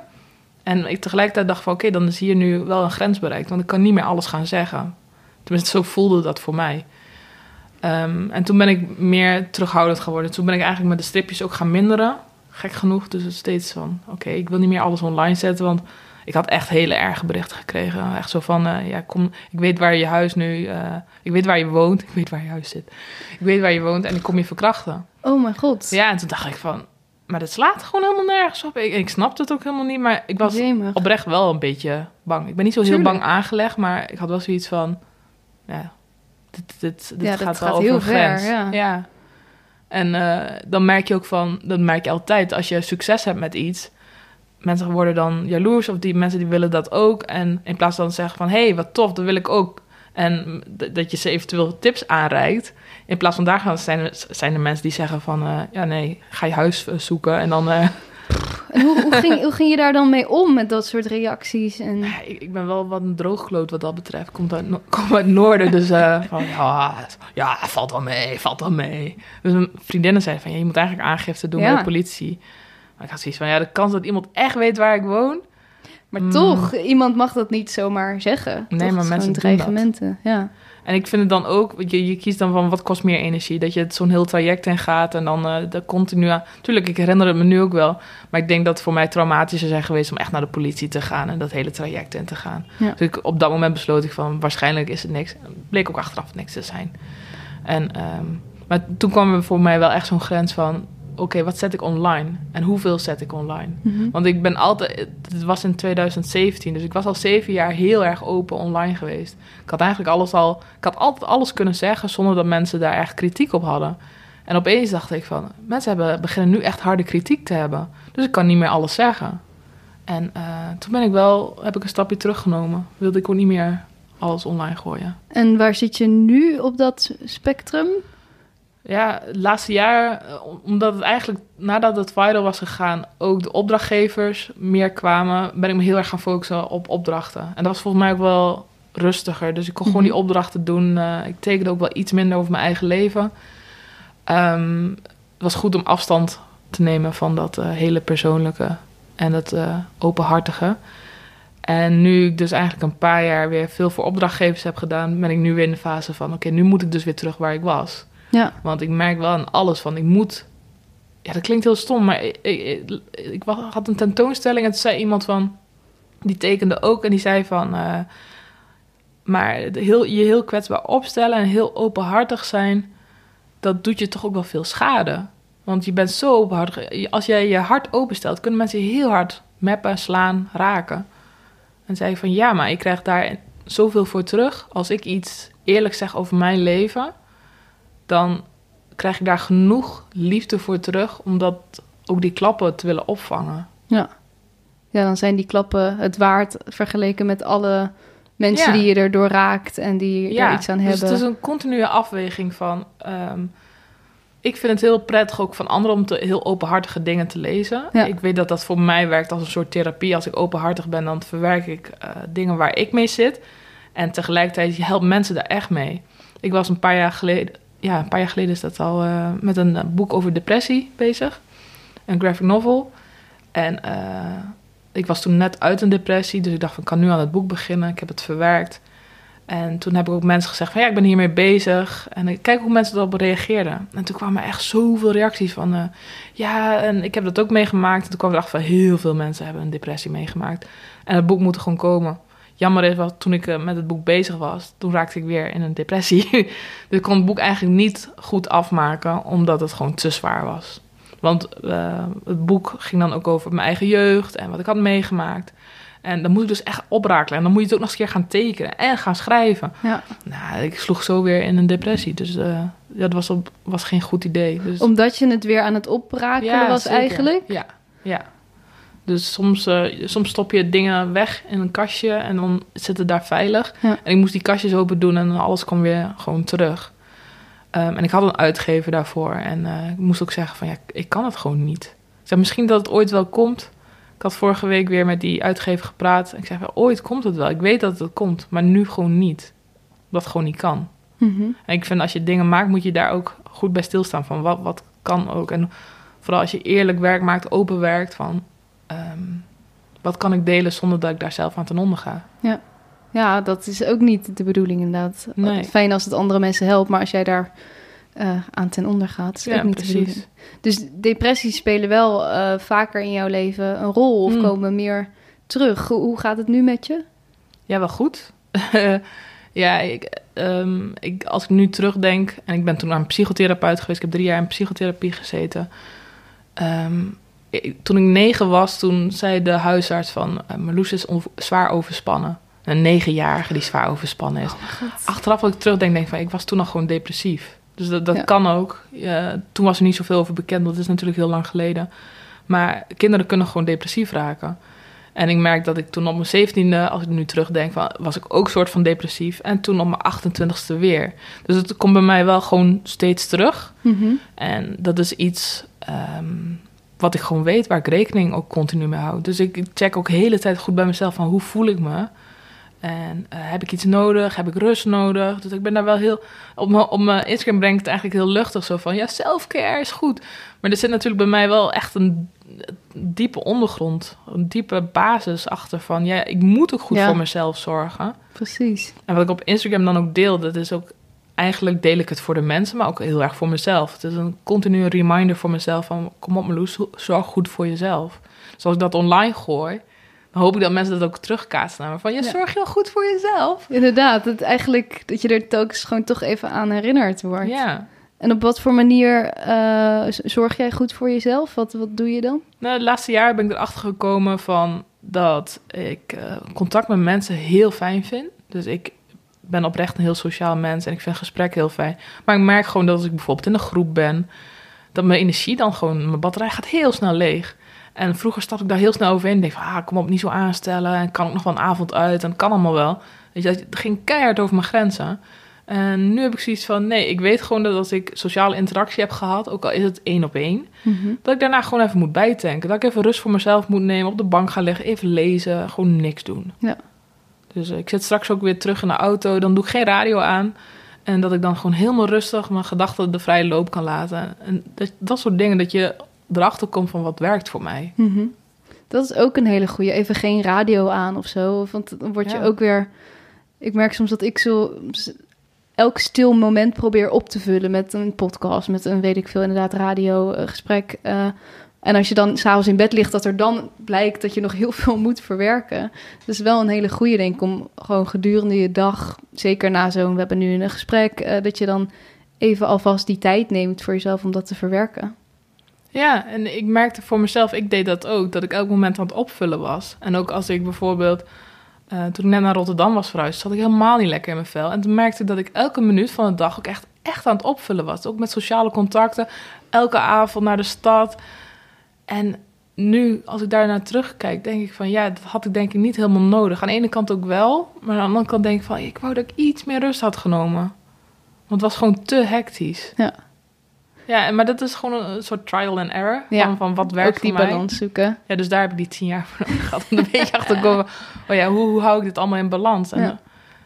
En ik tegelijkertijd dacht van oké, dan is hier nu wel een grens bereikt. Want ik kan niet meer alles gaan zeggen. Tenminste, zo voelde dat voor mij. Ehm, en toen ben ik meer terughoudend geworden. Toen ben ik eigenlijk met de stripjes ook gaan minderen. Gek genoeg. Dus steeds van oké, ik wil niet meer alles online zetten. Want ik had echt hele erge berichten gekregen. Echt zo van, uh, ja, kom, ik weet waar je huis nu, uh, ik weet waar je woont, ik weet waar je huis zit. Ik weet waar je woont en ik kom je verkrachten. Oh mijn god. Ja, en toen dacht ik van, maar dat slaat gewoon helemaal nergens op. Ik, ik snapte het ook helemaal niet, maar ik was oprecht wel een beetje bang. Ik ben niet zo heel bang aangelegd, maar ik had wel zoiets van, ja, dit, dit, dit gaat wel over heel ver, ja. ja. En uh, dan merk je ook van, dat merk je altijd, als je succes hebt met iets, mensen worden dan jaloers of die mensen die willen dat ook. En in plaats van zeggen van, hé, hey, wat tof, dat wil ik ook. En dat je ze eventueel tips aanreikt. In plaats van daar gaan zijn er, zijn er mensen die zeggen van, uh, ja nee, ga je huis eh, zoeken en dan... Uh... En hoe, hoe, ging, hoe ging je daar dan mee om met dat soort reacties? En... Ja, ik, ik, ben wel wat een droogkloot wat dat betreft. Komt uit, kom uit noorden, dus van, ja, ja, valt wel mee, valt wel mee. Dus mijn vriendinnen zeiden van, ja, je moet eigenlijk aangifte doen bij de politie. Maar ik had zoiets van, ja, de kans dat iemand echt weet waar ik woon... Maar mm. toch, iemand mag dat niet zomaar zeggen. Nee, maar mensen dreigementen, ja. En ik vind het dan ook, je, je kiest dan van wat kost meer energie. Dat je het zo'n heel traject in gaat en dan uh, de continu aan. Tuurlijk, ik herinner het me nu ook wel. Maar ik denk dat het voor mij traumatischer zijn geweest om echt naar de politie te gaan en dat hele traject in te gaan. Dus ik, op dat moment besloot ik van waarschijnlijk is het niks. Bleek ook achteraf niks te zijn. En, um, maar toen kwam er voor mij wel echt zo'n grens van oké, wat zet ik online en hoeveel zet ik online? Mhm. Want ik ben altijd, het was in 2017, dus ik was al zeven jaar heel erg open online geweest. Ik had eigenlijk alles al, ik had altijd alles kunnen zeggen zonder dat mensen daar echt kritiek op hadden. En opeens dacht ik van, mensen hebben, beginnen nu echt harde kritiek te hebben. Dus ik kan niet meer alles zeggen. En uh, toen ben ik wel, heb ik een stapje teruggenomen. Wilde ik ook niet meer alles online gooien. En waar zit je nu op dat spectrum? Ja, het laatste jaar, eh, omdat het eigenlijk nadat het viral was gegaan, ook de opdrachtgevers meer kwamen, ben ik me heel erg gaan focussen op opdrachten. En dat was volgens mij ook wel rustiger. Dus ik kon gewoon mhm. die opdrachten doen. Uh, ik tekende ook wel iets minder over mijn eigen leven. Um, het was goed om afstand te nemen van dat uh, hele persoonlijke en dat uh, openhartige. En nu ik dus eigenlijk een paar jaar weer veel voor opdrachtgevers heb gedaan, ben ik nu weer in de fase van: oké, nu moet ik dus weer terug waar ik was. Ja. Want ik merk wel aan alles van, ik moet... Ja, dat klinkt heel stom, maar ik, ik, had een tentoonstelling en toen zei iemand van... Die tekende ook en die zei van... Uh, maar heel, je heel kwetsbaar opstellen en heel openhartig zijn... dat doet je toch ook wel veel schade. Want je bent zo openhartig. Als jij je hart openstelt, kunnen mensen heel hard meppen, slaan, raken. En zei van ja, maar ik krijg daar zoveel voor terug. Als ik iets eerlijk zeg over mijn leven dan krijg ik daar genoeg liefde voor terug om dat ook die klappen te willen opvangen. Ja. Ja, dan zijn die klappen het waard vergeleken met alle mensen die je erdoor raakt en die ja, er iets aan dus hebben. het is een continue afweging van... Um, ik vind het heel prettig ook van anderen om te, heel openhartige dingen te lezen. Ja. Ik weet dat dat voor mij werkt als een soort therapie. Als ik openhartig ben, dan verwerk ik eh, dingen waar ik mee zit. En tegelijkertijd je helpt mensen daar echt mee. Ik was een paar jaar geleden, ja, een paar jaar geleden is dat al, eh, met een eh, boek over depressie bezig. Een graphic novel. En eh, ik was toen net uit een depressie, dus ik dacht van, ik kan nu aan het boek beginnen. Ik heb het verwerkt. En toen heb ik ook mensen gezegd van, ja, ik ben hiermee bezig. En ik kijk hoe mensen erop reageerden. En toen kwamen echt zoveel reacties van, ja, en ik heb dat ook meegemaakt. En toen kwam ik erachter van, heel veel mensen hebben een depressie meegemaakt. En het boek moet er gewoon komen. Jammer is wel, toen ik eh, met het boek bezig was, toen raakte ik weer in een depressie. dus ik kon het boek eigenlijk niet goed afmaken, omdat het gewoon te zwaar was. Want eh, het boek ging dan ook over mijn eigen jeugd en wat ik had meegemaakt. En dan moet ik dus echt oprakelen. En dan moet je het ook nog eens een keer gaan tekenen en gaan schrijven. Ja. Nou, ik sloeg zo weer in een depressie. Dus eh, ja, dat was, op, was geen goed idee. Dus, Omdat je het weer aan het oprakelen was zeker. eigenlijk. Ja, ja. Dus soms, eh, soms stop je dingen weg in een kastje en dan zit het daar veilig. Ja. En ik moest die kastjes open doen en alles kwam weer gewoon terug. Ehm, en ik had een uitgever daarvoor. En eh, ik moest ook zeggen van ja, ik kan het gewoon niet. Ik zei misschien dat het ooit wel komt. Ik had vorige week weer met die uitgever gepraat. En ik zei ooit komt het wel. Ik weet dat het komt, maar nu gewoon niet. Het gewoon niet kan. Mhm. En ik vind als je dingen maakt, moet je daar ook goed bij stilstaan. Van wat, wat kan ook. En vooral als je eerlijk werk maakt, open werkt. Van ehm, wat kan ik delen zonder dat ik daar zelf aan ten onder ga. Ja, dat is ook niet de bedoeling inderdaad. Nee. Fijn als het andere mensen helpt, maar als jij daar eh, aan ten onder gaat, is Ja, ook niet de precies. bedoeling. Dus depressies spelen wel eh, vaker in jouw leven een rol of Hmm. komen meer terug. Hoe, gaat het nu met je? Ja, wel goed. ja, ik, ehm, ik, als ik nu terugdenk... en ik ben toen naar een psychotherapeut geweest. Ik heb drie jaar in psychotherapie gezeten. Ehm, toen ik negen was, toen zei de huisarts van... Uh, Marloes is zwaar overspannen. Een negenjarige die zwaar overspannen is. Achteraf als ik terugdenk, denk ik van... ik was toen al gewoon depressief. Dus dat, dat Ja. kan ook. Toen was er niet zoveel over bekend. Dat is natuurlijk heel lang geleden. Maar kinderen kunnen gewoon depressief raken. En ik merk dat ik toen op mijn zeventiende, als ik nu terugdenk, was ik ook soort van depressief. En toen op mijn 28ste weer. Dus het komt bij mij wel gewoon steeds terug. Mhm. En dat is iets ehm, wat ik gewoon weet, waar ik rekening ook continu mee hou. Dus ik check ook de hele tijd goed bij mezelf van hoe voel ik me. En eh, heb ik iets nodig? Heb ik rust nodig? Dus ik ben daar wel heel... Op mijn, op mijn Instagram breng ik het eigenlijk heel luchtig zo van... Ja, selfcare is goed. Maar er zit natuurlijk bij mij wel echt een diepe ondergrond. Een diepe basis achter van... Ja, ik moet ook goed Ja. voor mezelf zorgen. Precies. En wat ik op Instagram dan ook deel, dat is ook... Eigenlijk deel ik het voor de mensen, maar ook heel erg voor mezelf. Het is een continue reminder voor mezelf van... Kom op Meloes, zorg goed voor jezelf. Dus als ik dat online gooi... Dan hoop ik dat mensen dat ook terugkaatsen naar me. Van, ja, Ja. zorg je wel goed voor jezelf? Inderdaad, het eigenlijk dat je er telkens gewoon toch even aan herinnerd wordt. Ja. En op wat voor manier eh, zorg jij goed voor jezelf? Wat, wat doe je dan? Nou, het laatste jaar ben ik erachter gekomen van dat ik eh, contact met mensen heel fijn vind. Dus ik ben oprecht een heel sociaal mens en ik vind gesprekken heel fijn. Maar ik merk gewoon dat als ik bijvoorbeeld in een groep ben, dat mijn energie dan gewoon, mijn batterij gaat heel snel leeg. En vroeger stap ik daar heel snel overheen. Ik denk van, ah, kom op, niet zo aanstellen. En kan ook nog wel een avond uit. En het kan allemaal wel. Weet je, het ging keihard over mijn grenzen. En nu heb ik zoiets van, nee, ik weet gewoon dat als ik sociale interactie heb gehad, ook al is het één op één, dat ik daarna gewoon even moet bijtanken. Dat ik even rust voor mezelf moet nemen, op de bank gaan liggen, even lezen, gewoon niks doen. Ja. Dus eh, ik zit straks ook weer terug in de auto, dan doe ik geen radio aan. En dat ik dan gewoon helemaal rustig mijn gedachten de vrije loop kan laten. En dat, dat soort dingen, dat je erachter komt van wat werkt voor mij. Mhm. Dat is ook een hele goede. Even geen radio aan of zo. Want dan word je Ja. ook weer. Ik merk soms dat ik zo elk stil moment probeer op te vullen met een podcast, met een weet ik veel, inderdaad radiogesprek. eh en als je dan s'avonds in bed ligt, dat er dan blijkt dat je nog heel veel moet verwerken. Is wel een hele goede, ik, om gewoon gedurende je dag, zeker na zo'n, we hebben nu een gesprek, eh, dat je dan even alvast die tijd neemt voor jezelf om dat te verwerken. Ja, en ik merkte voor mezelf, ik deed dat ook, dat ik elk moment aan het opvullen was. En ook als ik bijvoorbeeld, eh, toen ik net naar Rotterdam was verhuisd, zat ik helemaal niet lekker in mijn vel. En toen merkte ik dat ik elke minuut van de dag ook echt, echt aan het opvullen was. Ook met sociale contacten, elke avond naar de stad. En nu, als ik daar naar terugkijk, denk ik van ja, dat had ik denk ik niet helemaal nodig. Aan de ene kant ook wel, maar aan de andere kant denk ik van ik wou dat ik iets meer rust had genomen. Want het was gewoon te hectisch. Ja, maar dat is gewoon een soort trial and error. Ja, Van, van wat werkt Ook die voor mij. balans zoeken. Ja, dus daar heb ik die tien jaar voor nodig gehad. Om een beetje achter te komen. Oh ja, hoe, hoe hou ik dit allemaal in balans? En, Ja.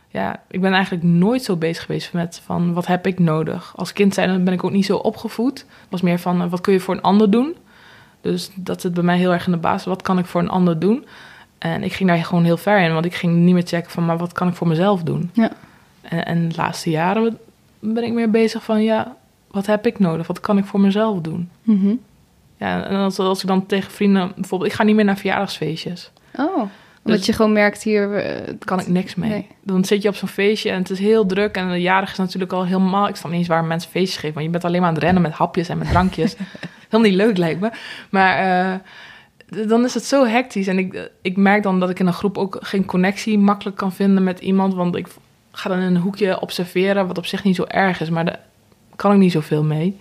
ja. ik ben eigenlijk nooit zo bezig geweest met van wat heb ik nodig. Als kind zijn ben ik ook niet zo opgevoed. Het was meer van eh, wat kun je voor een ander doen. Dus dat zit bij mij heel erg in de basis. Wat kan ik voor een ander doen? En ik ging daar gewoon heel ver in. Want ik ging niet meer checken van maar wat kan ik voor mezelf doen? Ja. En, en de laatste jaren ben ik meer bezig van ja, wat heb ik nodig? Wat kan ik voor mezelf doen? Mhm. Ja, en als, als ik dan tegen vrienden, bijvoorbeeld, ik ga niet meer naar verjaardagsfeestjes. Oh, omdat Dus- je gewoon merkt hier... eh, kan ik niks mee. Nee. Dan zit je op zo'n feestje en het is heel druk. En de jarige is natuurlijk al helemaal... Ik snap niet eens waar mensen feestjes geven. Want je bent alleen maar aan het rennen met hapjes en met drankjes. Helemaal niet leuk lijkt me. Maar eh, dan is het zo hectisch. En ik, ik merk dan dat ik in een groep ook geen connectie makkelijk kan vinden met iemand. Want ik ga dan in een hoekje observeren. Wat op zich niet zo erg is. Maar daar kan ik niet zoveel mee.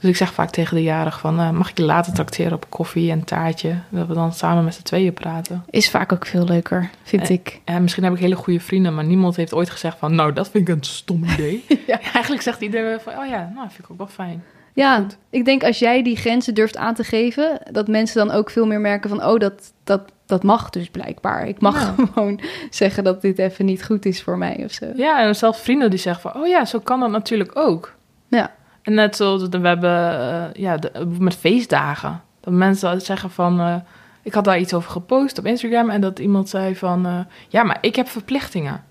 Dus ik zeg vaak tegen de jarig van... eh, mag ik je later trakteren op koffie en taartje? Dat we dan samen met z'n tweeën praten. Is vaak ook veel leuker, vind ik. Ja, misschien heb ik hele goede vrienden, maar niemand heeft ooit gezegd van, nou, dat vind ik een stom idee. Ja. Eigenlijk zegt iedereen van, oh ja, nou, vind ik ook wel fijn. Ja, Goed. ik denk als jij die grenzen durft aan te geven, dat mensen dan ook veel meer merken van, oh, dat, dat, dat mag dus blijkbaar. Ik mag Ja. gewoon zeggen dat dit even niet goed is voor mij of zo. Ja, en zelfs vrienden die zeggen van, oh ja, zo kan dat natuurlijk ook. Ja. En net zoals we hebben, eh, ja, de- met feestdagen. Dat mensen zeggen van, eh, ik had daar iets over gepost op Instagram en dat iemand zei van, eh, ja, maar ik heb verplichtingen.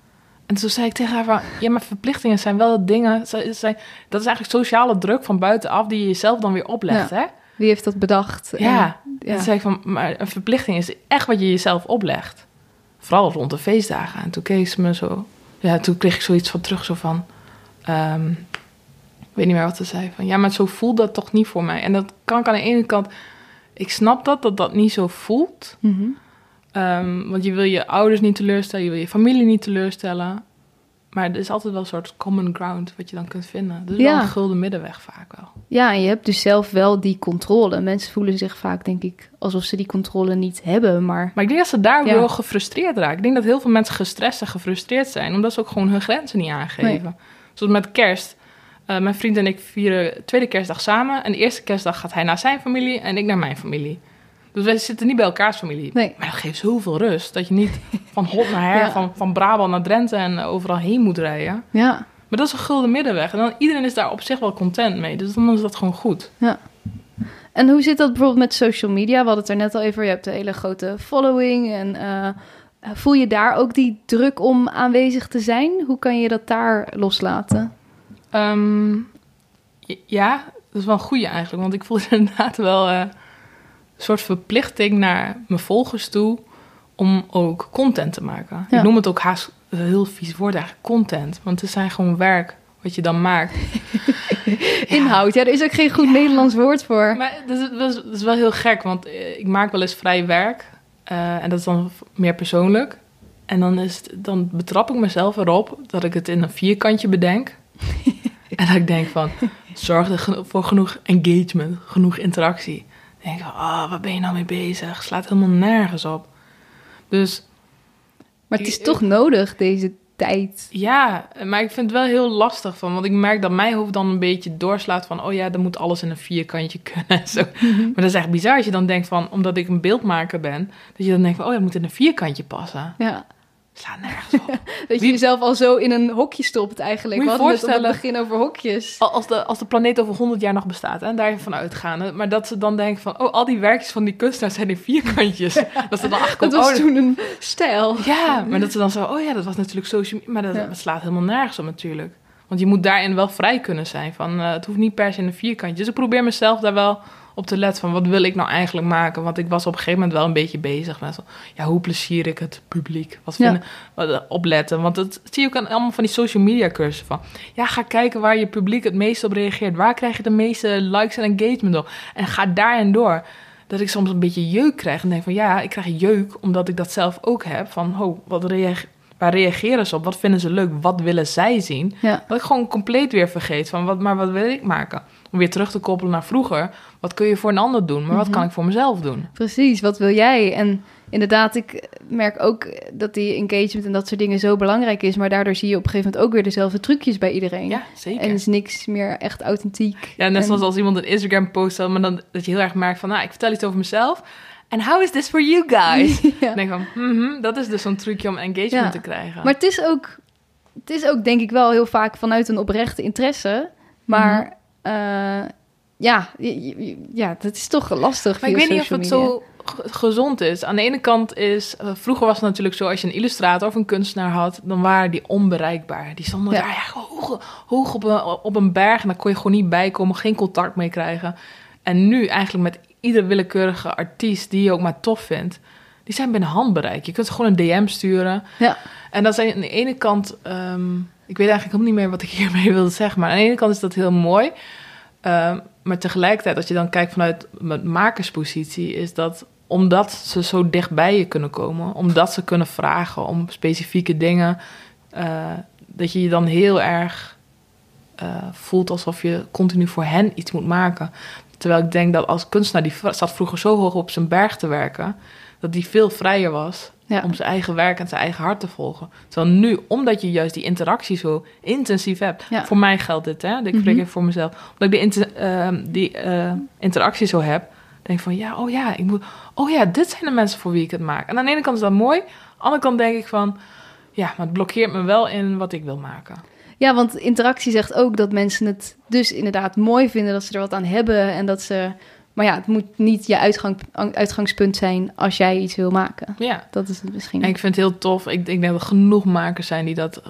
En toen zei ik tegen haar van, ja, maar verplichtingen zijn wel dingen, dat is eigenlijk sociale druk van buitenaf die je jezelf dan weer oplegt, hè? Wie heeft dat bedacht? En- Ja, ja. En toen zei ik van, maar een verplichting is echt wat je jezelf oplegt. Vooral rond de feestdagen. En toen keek ze me zo... Ja, toen kreeg ik zoiets van terug, zo van... ehm, ik weet niet meer wat ze zei. Van, ja, maar zo voelt dat toch niet voor mij. En dat kan ik aan de ene kant... Ik snap dat, dat dat niet zo voelt. Mhm. Ehm, want je wil je ouders niet teleurstellen. Je wil je familie niet teleurstellen. Maar er is altijd wel een soort common ground wat je dan kunt vinden. Dus Ja. wel een gulden middenweg vaak wel. Ja, en je hebt dus zelf wel die controle. Mensen voelen zich vaak, denk ik, alsof ze die controle niet hebben, maar... Maar ik denk dat ze daar Ja. wel gefrustreerd raken. Ik denk dat heel veel mensen gestrest en gefrustreerd zijn, omdat ze ook gewoon hun grenzen niet aangeven. Zoals met kerst. Eh, mijn vriend en ik vieren tweede kerstdag samen. En de eerste kerstdag gaat hij naar zijn familie en ik naar mijn familie. Dus wij zitten niet bij elkaars familie. Nee. Maar dat geeft zoveel rust. Dat je niet van hot naar her, Ja. van, van Brabant naar Drenthe en overal heen moet rijden. Ja, Maar dat is een gulden middenweg. En dan, iedereen is daar op zich wel content mee. Dus dan is dat gewoon goed. En hoe zit dat bijvoorbeeld met social media? We hadden het er net al over. Je hebt een hele grote following. En eh, voel je daar ook die druk om aanwezig te zijn? Hoe kan je dat daar loslaten? Ehm, ja, dat is wel een goede eigenlijk. Want ik voel inderdaad wel eh, soort verplichting naar mijn volgers toe om ook content te maken. Ja. Ik noem het ook haast een heel vies woord eigenlijk, content. Want het zijn gewoon werk wat je dan maakt. Inhoud, ja, er is ook geen goed Nederlands woord voor. Maar dat is, dat is, dat is wel heel gek, want eh, ik maak wel eens vrij werk. eh, en dat is dan meer persoonlijk. En dan, is het, dan betrap ik mezelf erop dat ik het in een vierkantje bedenk. en dat ik denk van, zorg er voor genoeg engagement, genoeg interactie. Dan denk ik van, oh, waar ben je nou mee bezig? Slaat helemaal nergens op. Dus Maar het is toch nodig, deze tijd. ja, maar ik vind het wel heel lastig van. Want ik merk dat mijn hoofd dan een beetje doorslaat van... oh ja, dan moet alles in een vierkantje kunnen en zo. Maar dat is echt bizar als je dan denkt van... omdat ik een beeldmaker ben... dat je dan denkt van... oh ja, het moet in een vierkantje passen. Ja, Slaat nergens op. dat je Wie- jezelf al zo in een hokje stopt eigenlijk. Moet We je hadden het voorstellen- begin over hokjes. Al- Als de, als de planeet over 100 jaar nog bestaat... en daar van uitgaan... maar dat ze dan denken van... oh, al die werkjes van die kunstenaars zijn in vierkantjes. Dat ze dan Dat achterkomt... was oh, toen een stijl. Ja, maar dat ze dan zo, oh ja, dat was natuurlijk social media. Maar dat, Ja. dat slaat helemaal nergens op natuurlijk. Want je moet daarin wel vrij kunnen zijn. Van, eh, het hoeft niet per se in een vierkantje. Dus ik probeer mezelf daar wel op te letten van, wat wil ik nou eigenlijk maken? Want ik was op een gegeven moment wel een beetje bezig met, zo, ja, hoe plezier ik het publiek? Wat Ja. vinden, wat, eh, opletten. Want dat zie je ook aan allemaal van die social media cursussen van. Ja, ga kijken waar je publiek het meest op reageert. Waar krijg je de meeste likes en engagement op? En ga daarin door dat ik soms een beetje jeuk krijg. En denk van ja, ik krijg jeuk omdat ik dat zelf ook heb. Van oh, wat waar reageren ze op? Wat vinden ze leuk? Wat willen zij zien? Ja. Dat ik gewoon compleet weer vergeet van wat, maar wat wil ik maken? Om weer terug te koppelen naar vroeger. Wat kun je voor een ander doen? Maar wat Mhm. kan ik voor mezelf doen? Precies, wat wil jij? En inderdaad, ik merk ook dat die engagement en dat soort dingen zo belangrijk is. Maar daardoor zie je op een gegeven moment ook weer dezelfde trucjes bij iedereen. Ja, zeker. En is niks meer echt authentiek. Ja, net En- zoals als iemand een Instagram post, had, maar dan dat je heel erg merkt van, nou, ik vertel iets over mezelf. En how is this for you guys? Ja. Dan denk ik van, mhm, dat is dus zo'n trucje om engagement Ja. te krijgen. Maar het is ook, het is ook denk ik wel heel vaak vanuit een oprechte interesse. Maar Mhm. Eh, ja, ja, dat is toch lastig. Maar ik weet niet of het media. zo ge- gezond is. Aan de ene kant is... eh, vroeger was het natuurlijk zo... als je een illustrator of een kunstenaar had... dan waren die onbereikbaar. Die stonden Ja. daar ja, hoog, hoog op, een, op een berg... en daar kon je gewoon niet bij komen. Geen contact mee krijgen. En nu eigenlijk met ieder willekeurige artiest... die je ook maar tof vindt... die zijn binnen handbereik. Je kunt gewoon een DM sturen. Ja. En dat zijn aan de ene kant... ehm, ik weet eigenlijk helemaal niet meer wat ik hiermee wilde zeggen... maar aan de ene kant is dat heel mooi... Ehm, maar tegelijkertijd, als je dan kijkt vanuit mijn makerspositie, is dat omdat ze zo dicht bij je kunnen komen, omdat ze kunnen vragen om specifieke dingen, eh, dat je je dan heel erg eh, voelt alsof je continu voor hen iets moet maken. Terwijl ik denk dat als kunstenaar, die zat vroeger zo hoog op zijn berg te werken, dat die veel vrijer was Ja. om zijn eigen werk en zijn eigen hart te volgen. Terwijl nu, omdat je juist die interactie zo intensief hebt, Ja. voor mij geldt dit, hè? Ik spreek Mhm. even voor mezelf. Omdat ik die, inter- ehm, die eh, interactie zo heb, denk ik van ja, oh ja, ik moet, oh ja, dit zijn de mensen voor wie ik het maak. En aan de ene kant is dat mooi, aan de andere kant denk ik van, ja, maar het blokkeert me wel in wat ik wil maken. Ja, want interactie zegt ook dat mensen het dus inderdaad mooi vinden dat ze er wat aan hebben en dat ze. Maar ja, het moet niet je uitgang, uitgangspunt zijn als jij iets wil maken. Ja. Dat is het misschien. En ik vind het heel tof. Ik, ik denk dat er genoeg makers zijn die dat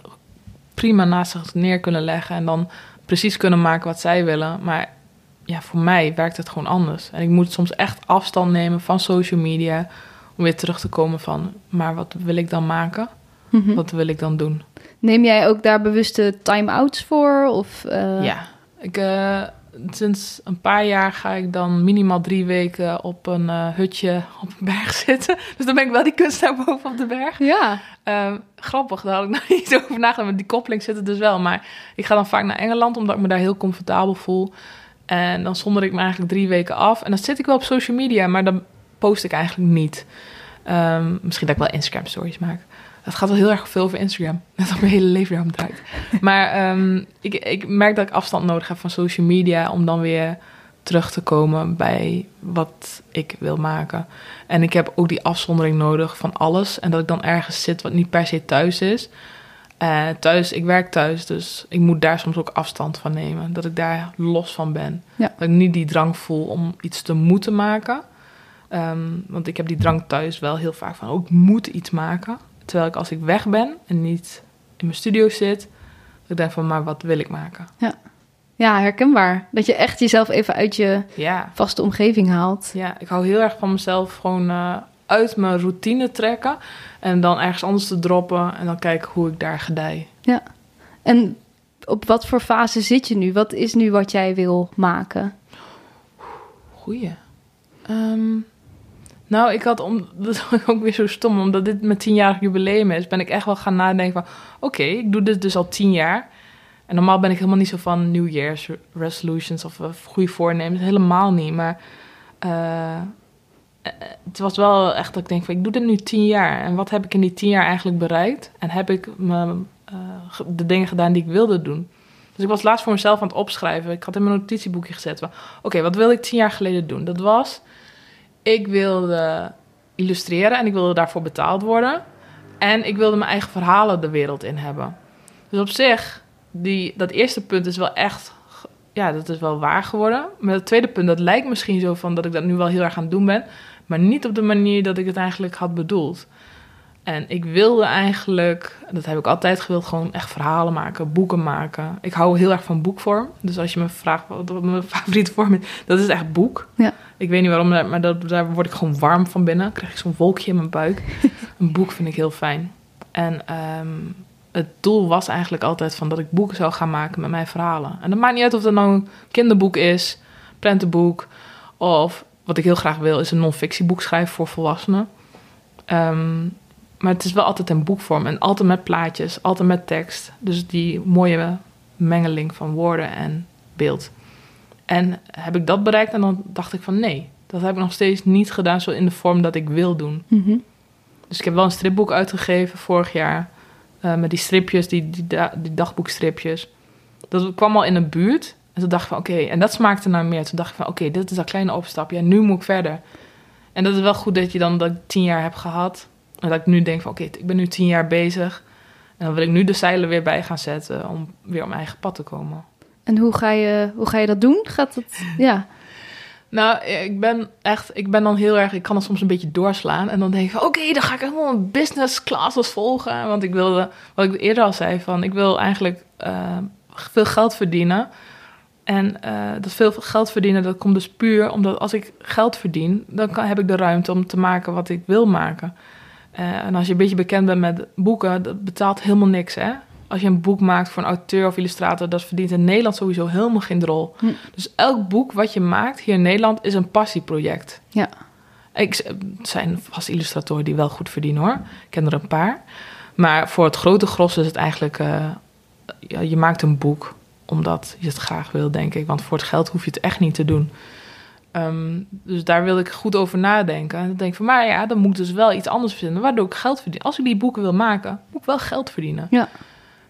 prima naast zich neer kunnen leggen en dan precies kunnen maken wat zij willen. Maar ja, voor mij werkt het gewoon anders. En ik moet soms echt afstand nemen van social media om weer terug te komen van, maar wat wil ik dan maken? Mhm. Wat wil ik dan doen? Neem jij ook daar bewuste time-outs voor? Of, eh, Ja, ik, eh, sinds een paar jaar ga ik dan minimaal drie weken op een eh, hutje op een berg zitten. Dus dan ben ik wel die kunstenaar boven op de berg. Ja, Ehm, grappig, daar had ik nog niet over nagedacht. Maar die koppeling zit er dus wel. Maar ik ga dan vaak naar Engeland, omdat ik me daar heel comfortabel voel. En dan zonder ik me eigenlijk drie weken af. En dan zit ik wel op social media, maar dan post ik eigenlijk niet. Ehm, misschien dat ik wel Instagram stories maak. Het gaat wel heel erg veel over Instagram. Net als mijn hele leven daarom draait. Maar ehm, ik, ik merk dat ik afstand nodig heb van social media... om dan weer terug te komen bij wat ik wil maken. En ik heb ook die afzondering nodig van alles. En dat ik dan ergens zit wat niet per se thuis is. Eh, thuis, ik werk thuis, dus ik moet daar soms ook afstand van nemen. Dat ik daar los van ben. Ja. Dat ik niet die drang voel om iets te moeten maken. Ehm, want ik heb die drang thuis wel heel vaak van, oh, ik moet iets maken. Terwijl ik als ik weg ben en niet in mijn studio zit, dat ik denk van, maar wat wil ik maken? ja, herkenbaar. Dat je echt jezelf even uit je Ja, vaste omgeving haalt. ja ik hou heel erg van mezelf gewoon eh, uit mijn routine trekken. En dan ergens anders te droppen en dan kijken hoe ik daar gedij. En op wat voor fase zit je nu? Wat is nu wat jij wil maken? Goeie. Ehm, nou, ik had om, dat is ook weer zo stom, omdat dit mijn tienjarig jubileum is, ben ik echt wel gaan nadenken van, oké, ik doe dit dus al tien jaar. En normaal ben ik helemaal niet zo van New Year's resolutions of goede voornemens, helemaal niet. Maar eh, eh, het was wel echt dat ik denk van, ik doe dit nu tien jaar. En wat heb ik in die tien jaar eigenlijk bereikt? En heb ik me, eh, de dingen gedaan die ik wilde doen? Dus ik was laatst voor mezelf aan het opschrijven. Ik had in mijn notitieboekje gezet van, oké, wat wilde ik tien jaar geleden doen? Dat was, ik wilde illustreren en ik wilde daarvoor betaald worden. En ik wilde mijn eigen verhalen de wereld in hebben. Dus op zich, die, dat eerste punt is wel echt, ja, dat is wel waar geworden. Maar het tweede punt, dat lijkt misschien zo van dat ik dat nu wel heel erg aan het doen ben. Maar niet op de manier dat ik het eigenlijk had bedoeld. En ik wilde eigenlijk, dat heb ik altijd gewild, gewoon echt verhalen maken, boeken maken. Ik hou heel erg van boekvorm. Dus als je me vraagt wat mijn favoriete vorm is, dat is echt boek. Ja. Ik weet niet waarom, maar dat, daar word ik gewoon warm van binnen. Dan krijg ik zo'n wolkje in mijn buik. een boek vind ik heel fijn. En ehm, het doel was eigenlijk altijd van dat ik boeken zou gaan maken met mijn verhalen. En dat maakt niet uit of dat nou een kinderboek is, prentenboek, of wat ik heel graag wil, is een non-fictieboek schrijven voor volwassenen. Ehm, maar het is wel altijd in boekvorm en altijd met plaatjes, altijd met tekst. Dus die mooie mengeling van woorden en beeld. En heb ik dat bereikt en dan dacht ik van nee, Dat heb ik nog steeds niet gedaan zo in de vorm dat ik wil doen. Mhm. Dus ik heb wel een stripboek uitgegeven vorig jaar. eh, met die stripjes, die, die, da- die dagboekstripjes. Dat kwam al in een buurt. En toen dacht ik van oké, en dat smaakte naar meer. Toen dacht ik van oké, dit is een kleine opstapje. En nu moet ik verder. En dat is wel goed dat je dan dat tien jaar heb gehad. En dat ik nu denk van oké, ik ben nu tien jaar bezig. En dan wil ik nu de zeilen weer bij gaan zetten om weer op mijn eigen pad te komen. En hoe ga, je, hoe ga je dat doen? Gaat het, ja. Nou, ik ben echt, ik ben dan heel erg, ik kan dan soms een beetje doorslaan. En dan denk ik oké, dan ga ik helemaal een business classes volgen. Want ik wilde, wat ik eerder al zei, van ik wil eigenlijk eh, veel geld verdienen. En eh, dat veel geld verdienen, dat komt dus puur omdat als ik geld verdien, dan kan, heb ik de ruimte om te maken wat ik wil maken. Eh, en als je een beetje bekend bent met boeken, dat betaalt helemaal niks, hè. Als je een boek maakt voor een auteur of illustrator, dat verdient in Nederland sowieso helemaal geen drol. Hm. Dus elk boek wat je maakt hier in Nederland is een passieproject. Ja. Ik, het zijn vast illustratoren die wel goed verdienen hoor. Ik ken er een paar. Maar voor het grote gros is het eigenlijk... eh, je maakt een boek omdat je het graag wil, denk ik. Want voor het geld hoef je het echt niet te doen. Ehm, dus daar wil ik goed over nadenken. En dan denk ik van, maar ja, dan moet ik dus wel iets anders vinden... waardoor ik geld verdien. Als ik die boeken wil maken, moet ik wel geld verdienen. Ja.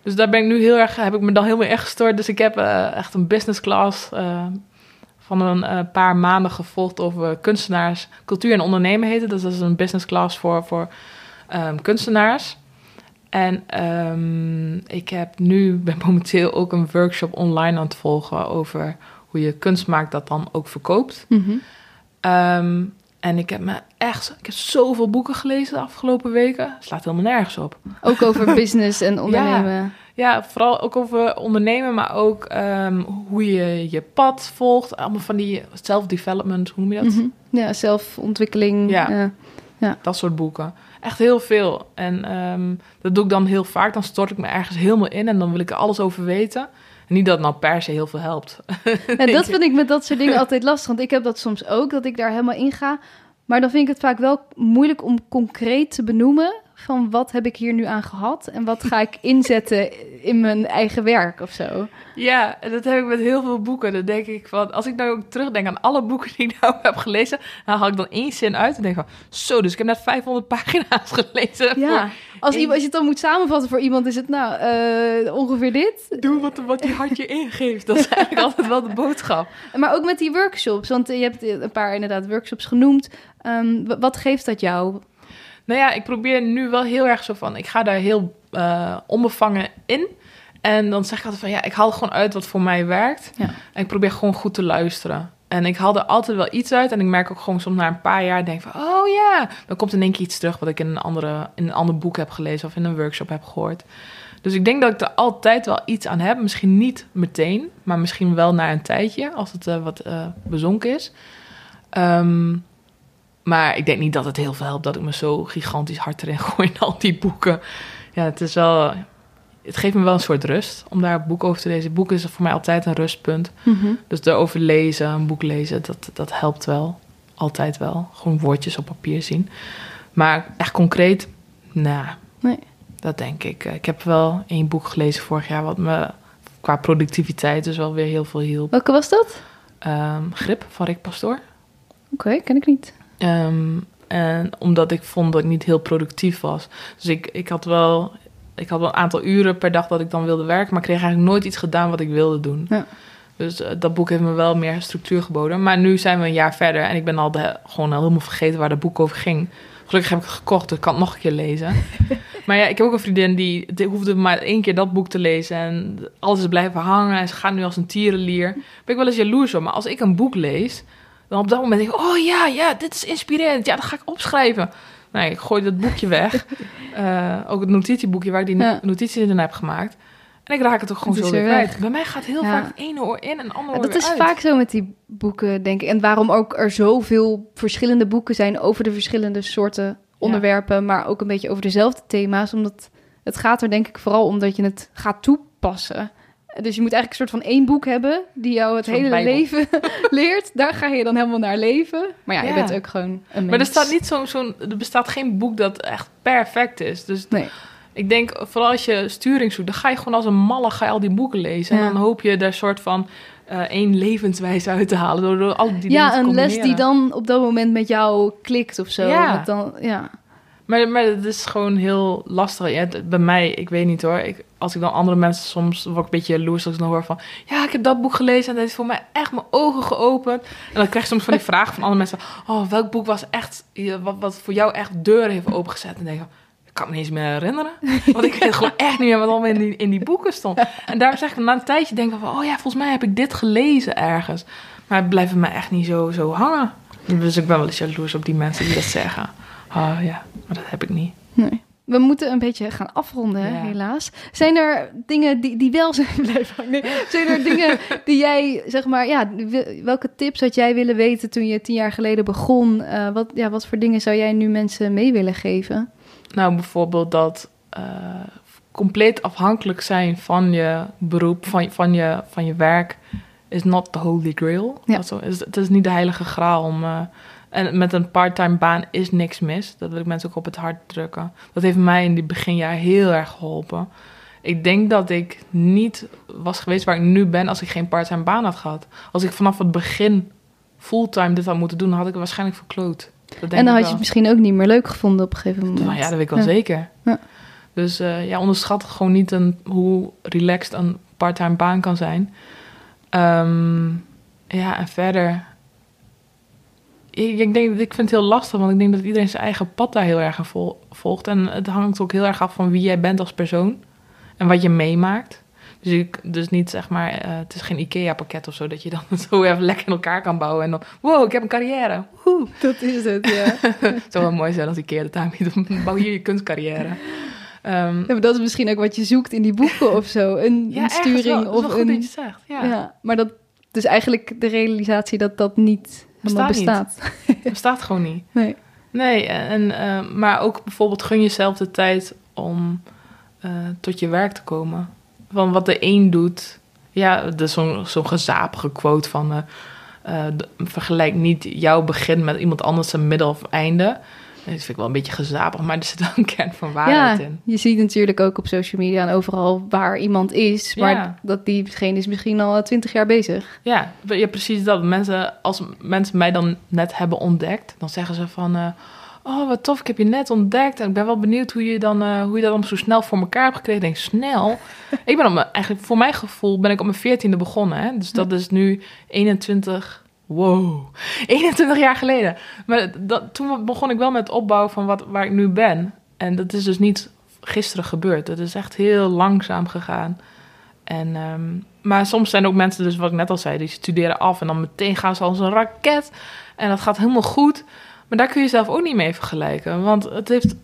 Dus daar ben ik nu heel erg, heb ik me dan heel erg echt gestort. Dus ik heb eh, echt een business class eh, van een eh, paar maanden gevolgd over kunstenaars. Cultuur en ondernemen heet het. Dus dat is een business class voor, voor ehm, kunstenaars. En ehm, ik heb nu, ben momenteel ook een workshop online aan het volgen over hoe je kunst maakt dat dan ook verkoopt. Mhm. Ehm, en ik heb me echt, ik heb zoveel boeken gelezen de afgelopen weken. Slaat helemaal nergens op. Ook over business en ondernemen. Ja, vooral ook over ondernemen, maar ook ehm, hoe je je pad volgt. Allemaal van die self-development, hoe noem je dat? Mhm. Ja, zelfontwikkeling. Ja. eh, Dat soort boeken. Echt heel veel. En ehm, dat doe ik dan heel vaak. Dan stort ik me ergens helemaal in en dan wil ik er alles over weten. En niet dat nou per se heel veel helpt. Ja, dat vind ik met dat soort dingen altijd lastig. Want ik heb dat soms ook, dat ik daar helemaal in ga. Maar dan vind ik het vaak wel moeilijk om concreet te benoemen... van wat heb ik hier nu aan gehad... en wat ga ik inzetten in mijn eigen werk of zo. Ja, en dat heb ik met heel veel boeken. Dan denk ik van, als ik nou ook terugdenk aan alle boeken die ik nou heb gelezen, dan haal ik dan één zin uit en denk van, zo, dus ik heb net 500 pagina's gelezen. Ja, voor als, iemand, als je het dan moet samenvatten voor iemand... is het nou eh, ongeveer dit. Doe wat, wat je ingeeft. Dat is eigenlijk altijd wel de boodschap. Maar ook met die workshops. Want je hebt een paar inderdaad workshops genoemd. Ehm, wat geeft dat jou? Nou ja, ik probeer nu wel heel erg zo van, ik ga daar heel eh, onbevangen in. En dan zeg ik altijd van, ja, ik haal gewoon uit wat voor mij werkt. Ja. En ik probeer gewoon goed te luisteren. En ik haal er altijd wel iets uit. En ik merk ook gewoon soms na een paar jaar, denk van, oh ja. Dan komt in één keer iets terug wat ik in een, andere, in een ander boek heb gelezen of in een workshop heb gehoord. Dus ik denk dat ik er altijd wel iets aan heb. Misschien niet meteen, maar misschien wel na een tijdje, als het eh, wat eh, bezonken is. Ehm, maar ik denk niet dat het heel veel helpt dat ik me zo gigantisch hard erin gooi in al die boeken. Ja, het is wel. Het geeft me wel een soort rust om daar een boek over te lezen. Het boek is voor mij altijd een rustpunt. Dus erover lezen, een boek lezen, dat, dat helpt wel. Altijd wel. Gewoon woordjes op papier zien. Maar echt concreet, nou, Nee. dat denk ik. Ik heb wel één boek gelezen vorig jaar wat me qua productiviteit dus wel weer heel veel hielp. Welke was dat? Ehm, Grip van Rick Pastoor. Oké, ken ik niet. Ehm, en omdat ik vond dat ik niet heel productief was. Dus ik, ik had wel. Ik had wel een aantal uren per dag dat ik dan wilde werken, maar ik kreeg eigenlijk nooit iets gedaan wat ik wilde doen. Ja. Dus eh, dat boek heeft me wel meer structuur geboden. Maar nu zijn we een jaar verder en ik ben al de, gewoon al helemaal vergeten waar dat boek over ging. Gelukkig heb ik het gekocht, dus ik kan het nog een keer lezen. maar ja, ik heb ook een vriendin die, die hoefde maar één keer dat boek te lezen. En alles is blijven hangen en ze gaat nu als een tierenlier. Ben ik wel eens jaloers op. Maar als ik een boek lees, dan op dat moment denk ik... Oh ja, ja, dit is inspirerend. Ja, dat ga ik opschrijven. Nee, ik gooi dat boekje weg. Eh, ook het notitieboekje waar ik die Ja. notities in heb gemaakt. En ik raak het ook gewoon Het zo weer kwijt. Bij mij gaat heel Ja. vaak het ene oor in en het andere Ja, oor dat is uit. vaak zo met die boeken, denk ik. En waarom ook er zoveel verschillende boeken zijn over de verschillende soorten onderwerpen, maar ook een beetje over dezelfde thema's. Omdat het gaat er denk ik vooral om dat je het gaat toepassen. Dus je moet eigenlijk een soort van één boek hebben die jou het hele bijbel. leven leert. Daar ga je dan helemaal naar leven. Maar ja, je bent ook gewoon een mens. Maar er staat niet zo'n, zo'n, er bestaat geen boek dat echt perfect is. Dus Nee. ik denk, vooral als je sturing zoekt, dan ga je gewoon als een malle ga je al die boeken lezen. Ja. En dan hoop je daar soort van eh, één levenswijze uit te halen. Door, door al die Ja, een les die dan op dat moment met jou klikt of zo. Ja. Dat Dan, ja. Maar, maar het is gewoon heel lastig. Ja, bij mij, ik weet niet hoor. Ik, als ik dan andere mensen soms word ik een beetje jaloers als ik dan hoor van... Ja, ik heb dat boek gelezen en dat heeft voor mij echt mijn ogen geopend. En dan krijg je soms van die vragen van andere mensen. Oh, welk boek was echt, wat, wat voor jou echt deuren heeft opengezet? En dan denk ik, ik kan me niet eens meer herinneren. Want ik weet gewoon echt niet meer wat allemaal in die, in die boeken stond. En daarom zeg ik na een tijdje denk ik van... Oh ja, volgens mij heb ik dit gelezen ergens. Maar het blijft mij echt niet zo, zo hangen. Dus ik ben wel eens jaloers op die mensen die dat zeggen. Oh ja, maar dat heb ik niet. Nee. We moeten een beetje gaan afronden, Ja. helaas. Zijn er dingen die, die wel zijn blijven? Nee. Zijn er dingen die jij, zeg maar, ja, welke tips had jij willen weten toen je tien jaar geleden begon? Eh, wat, ja, wat voor dingen zou jij nu mensen mee willen geven? Nou, bijvoorbeeld dat eh, compleet afhankelijk zijn van je beroep, van, van, je, van je werk, is not the holy grail. Ja. Dat zo is, het is niet de heilige graal om... eh, en met een parttime baan is niks mis. Dat wil ik mensen ook op het hart drukken. Dat heeft mij in die beginjaar heel erg geholpen. Ik denk dat ik niet was geweest waar ik nu ben als ik geen parttime baan had gehad. Als ik vanaf het begin fulltime dit had moeten doen, had ik het waarschijnlijk verkloot. Dat denk en dan had je het misschien ook niet meer leuk gevonden op een gegeven moment. Nou ja, dat weet ik wel Ja. zeker. Ja. Dus eh, ja, onderschat gewoon niet een, hoe relaxed een parttime baan kan zijn. Ehm, ja, en verder... Ik, denk, ik vind het heel lastig, want ik denk dat iedereen zijn eigen pad daar heel erg aan vol- volgt. En het hangt ook heel erg af van wie jij bent als persoon en wat je meemaakt. Dus, ik, dus niet zeg maar, eh, het is geen IKEA-pakket of zo, dat je dan zo even lekker in elkaar kan bouwen. En dan, wow, ik heb een carrière. Woehoe. Dat is het, ja. Het zou wel mooi zijn als IKEA dat aanbiedt. Bouw hier je kunstcarrière. Ehm, Ja, maar dat is misschien ook wat je zoekt in die boeken of zo. Een, ja, een sturing wel. Of een... je zegt. Ja, Ja. maar dat... Dus eigenlijk de realisatie dat dat niet helemaal Bestaat niet. bestaat. bestaat gewoon niet. Nee. Nee, en, eh, maar ook bijvoorbeeld gun jezelf de tijd om eh, tot je werk te komen. Van wat de een doet. Ja, er is zo'n zo'n gezapige quote van... eh, vergelijk niet jouw begin met iemand anders zijn middel of einde. Dat vind ik wel een beetje gezapig, maar er zit wel een kern van waarheid ja, in. je ziet natuurlijk ook op social media en overal waar iemand is. Maar Ja. dat diegene is misschien al twintig jaar bezig. Ja, ja, precies dat. Mensen, als mensen mij dan net hebben ontdekt, dan zeggen ze van... eh, oh, wat tof, ik heb je net ontdekt. En ik ben wel benieuwd hoe je, dan, eh, hoe je dat dan zo snel voor elkaar hebt gekregen. Ik denk, snel? ik ben op mijn, eigenlijk, voor mijn gevoel ben ik op mijn veertiende begonnen. Hè? Dus dat is nu 21... Wow, 21 jaar geleden. Maar dat, toen begon ik wel met het opbouwen van wat, waar ik nu ben. En dat is dus niet gisteren gebeurd. Dat is echt heel langzaam gegaan. En, ehm, maar soms zijn er ook mensen, dus wat ik net al zei, die studeren af en dan meteen gaan ze als een raket. En dat gaat helemaal goed. Maar daar kun je zelf ook niet mee vergelijken. Want het heeft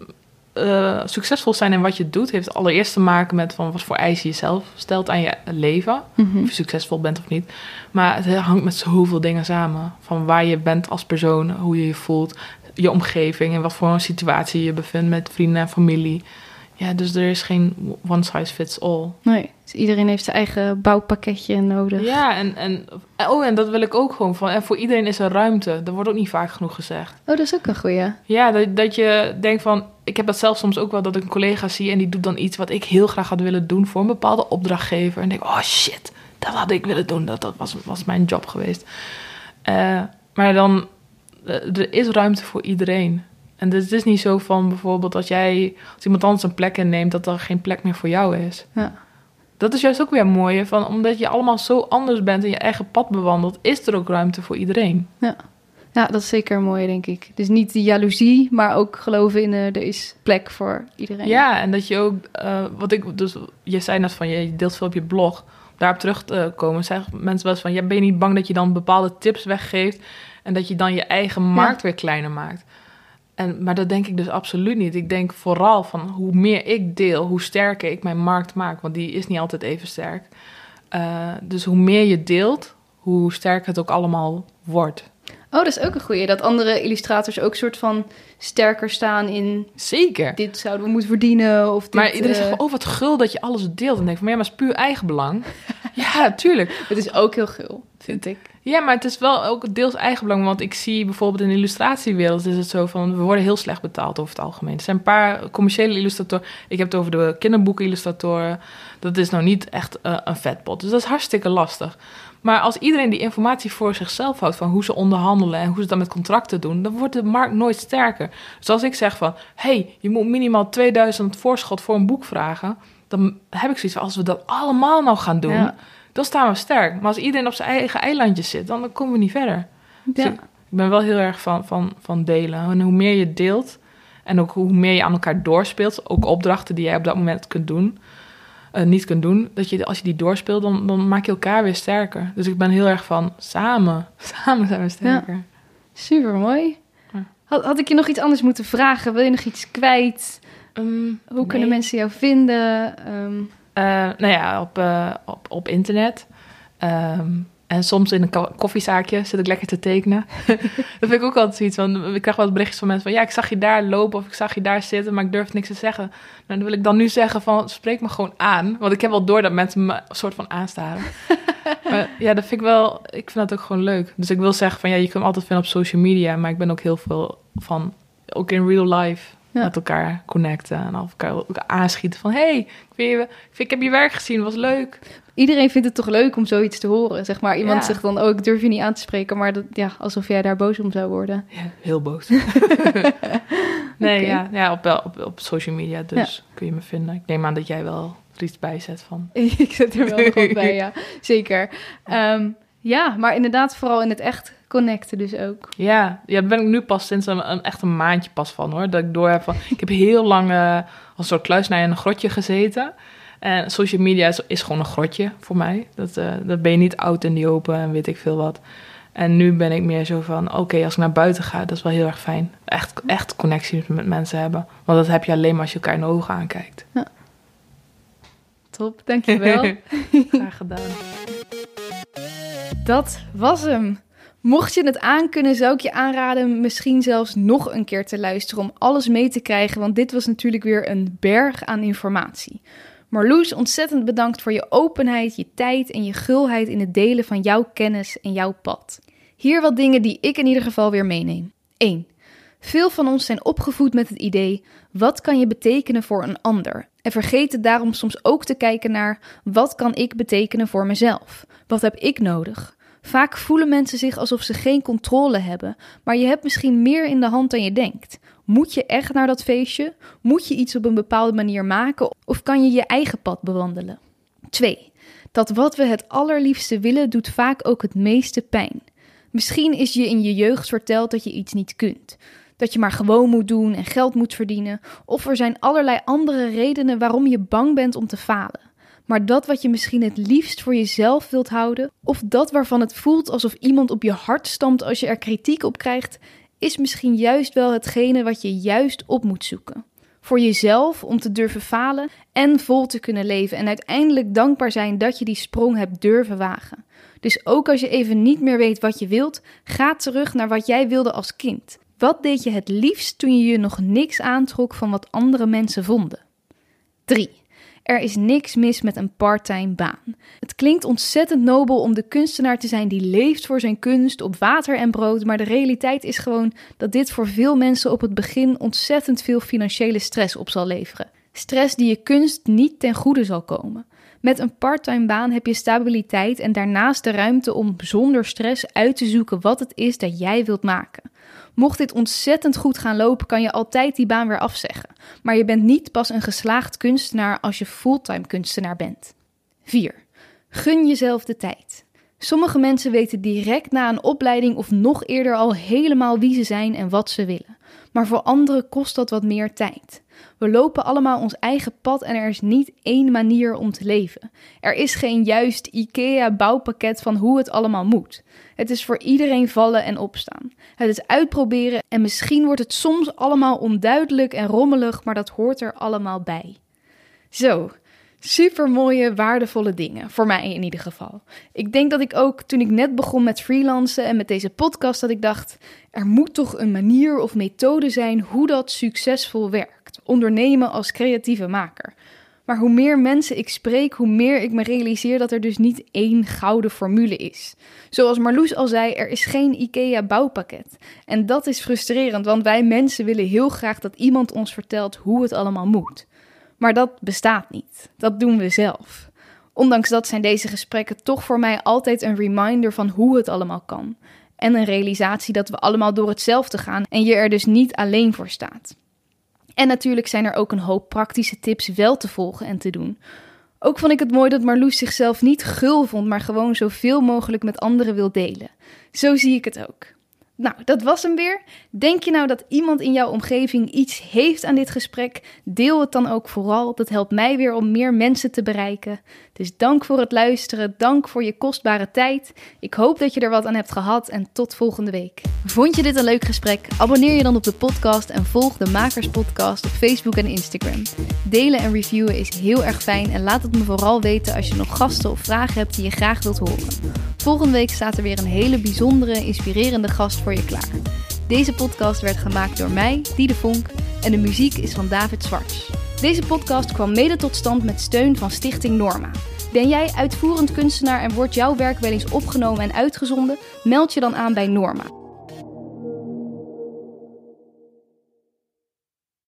eh, succesvol zijn in wat je doet, heeft allereerst te maken met van wat voor eisen je zelf stelt aan je leven. Mhm. Of je succesvol bent of niet. Maar het hangt met zoveel dingen samen. Van waar je bent als persoon, hoe je je voelt, je omgeving en wat voor een situatie je je bevindt met vrienden en familie. Ja, dus er is geen one size fits all. Nee, dus iedereen heeft zijn eigen bouwpakketje nodig. Ja, en, en, oh, en dat wil ik ook gewoon van. En voor iedereen is er ruimte. Dat wordt ook niet vaak genoeg gezegd. Oh, dat is ook een goeie. Ja, dat, dat je denkt van. Ik heb dat zelf soms ook wel dat ik een collega zie en die doet dan iets wat ik heel graag had willen doen voor een bepaalde opdrachtgever. En denk, oh shit, dat had ik willen doen. Dat, dat was, was mijn job geweest. Eh, maar dan, eh, er is ruimte voor iedereen. En dus het is niet zo van bijvoorbeeld als jij, als iemand anders een plek inneemt, dat er geen plek meer voor jou is. Ja. Dat is juist ook weer mooi, van, omdat je allemaal zo anders bent en je eigen pad bewandelt, is er ook ruimte voor iedereen. Ja, dat is zeker mooi, denk ik. Dus niet die jaloezie, maar ook geloven in eh, er is plek voor iedereen. Ja, en dat je ook, eh, wat ik, dus je zei net van, je deelt veel op je blog. Daarop terug te komen, zeggen mensen wel eens van, ja, ben je niet bang dat je dan bepaalde tips weggeeft en dat je dan je eigen markt weer kleiner maakt? En, maar dat denk ik dus absoluut niet. Ik denk vooral van hoe meer ik deel, hoe sterker ik mijn markt maak. Want die is niet altijd even sterk. Eh, dus hoe meer je deelt, hoe sterker het ook allemaal wordt. Oh, dat is ook een goeie. Dat andere illustrators ook soort van sterker staan in Zeker. dit zouden we moeten verdienen. Of dit, Maar iedereen eh, zegt van, oh wat gul dat je alles deelt. En denk van, ja, maar het is puur eigenbelang. ja, tuurlijk. Het is ook heel gul, vind ik. Ja, maar het is wel ook deels eigenbelang. Want ik zie bijvoorbeeld in de illustratiewereld is het zo van... we worden heel slecht betaald over het algemeen. Er zijn een paar commerciële illustratoren. Ik heb het over de kinderboeken-illustratoren. Dat is nou niet echt eh, een vetpot. Dus dat is hartstikke lastig. Maar als iedereen die informatie voor zichzelf houdt van hoe ze onderhandelen en hoe ze dat met contracten doen, dan wordt de markt nooit sterker. Dus als ik zeg van, hey, je moet minimaal 2000 voorschot voor een boek vragen, dan heb ik zoiets van, als we dat allemaal nou gaan doen, Ja. dan staan we sterk. Maar als iedereen op zijn eigen eilandje zit, dan komen we niet verder. Dus Ja. ik, ik ben wel heel erg van, van, van delen. En hoe meer je deelt en ook hoe meer je aan elkaar doorspeelt, ook opdrachten die jij op dat moment kunt doen, eh, niet kunt doen, dat je als je die doorspeelt, dan, dan maak je elkaar weer sterker. Dus ik ben heel erg van samen, samen zijn we sterker. Super mooi. Had, had ik je nog iets anders moeten vragen? Wil je nog iets kwijt? Ehm, Hoe kunnen mensen jou vinden? Ehm, Eh, nou ja, op, eh, op, op internet. Ehm, en soms in een ko- koffiezaakje zit ik lekker te tekenen. dat vind ik ook altijd zoiets van... Ik krijg wel berichtjes van mensen van... Ja, ik zag je daar lopen of ik zag je daar zitten... maar ik durf niks te zeggen. Nou, dan wil ik dan nu zeggen van... Spreek me gewoon aan. Want ik heb wel door dat mensen me een soort van aanstaren. maar ja, dat vind ik wel... Ik vind dat ook gewoon leuk. Dus ik wil zeggen van... Ja, je kunt me altijd vinden op social media... maar ik ben ook heel veel van... Ook in real life... Ja. Met elkaar connecten en elkaar ook aanschieten van... hey, ik, vind ik, heb je werk gezien, was leuk. iedereen vindt het toch leuk om zoiets te horen, zeg maar. Iemand Ja. zegt dan, oh, ik durf je niet aan te spreken, maar dat, ja, alsof jij daar boos om zou worden. Ja, heel boos. nee, ja, ja op, op, op social media dus kun je me vinden. Ik neem aan dat jij wel er iets bij zet van. ik zit er wel nog wat bij, ja. Zeker. Ehm, ja, maar inderdaad vooral in het echt connecten dus ook. Ja, ja, daar ben ik nu pas sinds een, een echt een maandje pas van hoor. Dat ik door heb van. Ik heb heel lang eh, als een soort kluisnaar in een grotje gezeten. En social media is, is gewoon een grotje voor mij. Dat, eh, dat ben je niet oud in die open en weet ik veel wat. En nu ben ik meer zo van, oké, als ik naar buiten ga, dat is wel heel erg fijn. Echt, echt connectie met mensen hebben. Want dat heb je alleen maar als je elkaar in de ogen aankijkt. Top, dankjewel. Graag gedaan. Dat was hem. Mocht je het aankunnen, zou ik je aanraden misschien zelfs nog een keer te luisteren om alles mee te krijgen, want dit was natuurlijk weer een berg aan informatie. Marloes, ontzettend bedankt voor je openheid, je tijd en je gulheid in het delen van jouw kennis en jouw pad. Hier wat dingen die ik in ieder geval weer meeneem. 1. Veel van ons zijn opgevoed met het idee: wat kan je betekenen voor een ander? En vergeten daarom soms ook te kijken naar: wat kan ik betekenen voor mezelf? Wat heb ik nodig? Vaak voelen mensen zich alsof ze geen controle hebben, maar je hebt misschien meer in de hand dan je denkt. Moet je echt naar dat feestje? Moet je iets op een bepaalde manier maken of kan je je eigen pad bewandelen? 2. Dat wat we het allerliefste willen doet vaak ook het meeste pijn. Misschien is je in je jeugd verteld dat je iets niet kunt. Dat je maar gewoon moet doen en geld moet verdienen. Of er zijn allerlei andere redenen waarom je bang bent om te falen. Maar dat wat je misschien het liefst voor jezelf wilt houden, of dat waarvan het voelt alsof iemand op je hart stampt als je er kritiek op krijgt, is misschien juist wel hetgene wat je juist op moet zoeken. Voor jezelf om te durven falen en vol te kunnen leven en uiteindelijk dankbaar zijn dat je die sprong hebt durven wagen. Dus ook als je even niet meer weet wat je wilt, ga terug naar wat jij wilde als kind. Wat deed je het liefst toen je je nog niks aantrok van wat andere mensen vonden? 3. Er is niks mis met een parttime baan. Het klinkt ontzettend nobel om de kunstenaar te zijn die leeft voor zijn kunst op water en brood, maar de realiteit is gewoon dat dit voor veel mensen op het begin ontzettend veel financiële stress op zal leveren. Stress die je kunst niet ten goede zal komen. Met een parttime baan heb je stabiliteit en daarnaast de ruimte om zonder stress uit te zoeken wat het is dat jij wilt maken. Mocht dit ontzettend goed gaan lopen, kan je altijd die baan weer afzeggen. Maar je bent niet pas een geslaagd kunstenaar als je fulltime kunstenaar bent. 4. Gun jezelf de tijd. Sommige mensen weten direct na een opleiding of nog eerder al helemaal wie ze zijn en wat ze willen. Maar voor anderen kost dat wat meer tijd. We lopen allemaal ons eigen pad en er is niet één manier om te leven. Er is geen juist IKEA-bouwpakket van hoe het allemaal moet. Het is voor iedereen vallen en opstaan. Het is uitproberen en misschien wordt het soms allemaal onduidelijk en rommelig, maar dat hoort er allemaal bij. Zo, super mooie, waardevolle dingen. Voor mij in ieder geval. Ik denk dat ik ook toen ik net begon met freelancen en met deze podcast, dat ik dacht: er moet toch een manier of methode zijn hoe dat succesvol werkt. Ondernemen als creatieve maker. Maar hoe meer mensen ik spreek, hoe meer ik me realiseer dat er dus niet één gouden formule is. Zoals Marloes al zei, er is geen IKEA-bouwpakket. En dat is frustrerend, want wij mensen willen heel graag dat iemand ons vertelt hoe het allemaal moet. Maar dat bestaat niet. Dat doen we zelf. Ondanks dat zijn deze gesprekken toch voor mij altijd een reminder van hoe het allemaal kan. En een realisatie dat we allemaal door hetzelfde gaan en je er dus niet alleen voor staat. En natuurlijk zijn er ook een hoop praktische tips wel te volgen en te doen. Ook vond ik het mooi dat Marloes zichzelf niet gul vond, maar gewoon zoveel mogelijk met anderen wil delen. Zo zie ik het ook. Nou, dat was hem weer. Denk je nou dat iemand in jouw omgeving iets heeft aan dit gesprek? Deel het dan ook vooral. Dat helpt mij weer om meer mensen te bereiken. Dus dank voor het luisteren. Dank voor je kostbare tijd. Ik hoop dat je er wat aan hebt gehad en tot volgende week. Vond je dit een leuk gesprek? Abonneer je dan op de podcast en volg de Makers Podcast op Facebook en Instagram. Delen en reviewen is heel erg fijn en laat het me vooral weten als je nog gasten of vragen hebt die je graag wilt horen. Volgende week staat er weer een hele bijzondere, inspirerende gast voor je klaar. Deze podcast werd gemaakt door mij, Diede Vonk, en de muziek is van David Zwarts. Deze podcast kwam mede tot stand met steun van Stichting Norma. Ben jij uitvoerend kunstenaar en wordt jouw werk wel eens opgenomen en uitgezonden? Meld je dan aan bij Norma.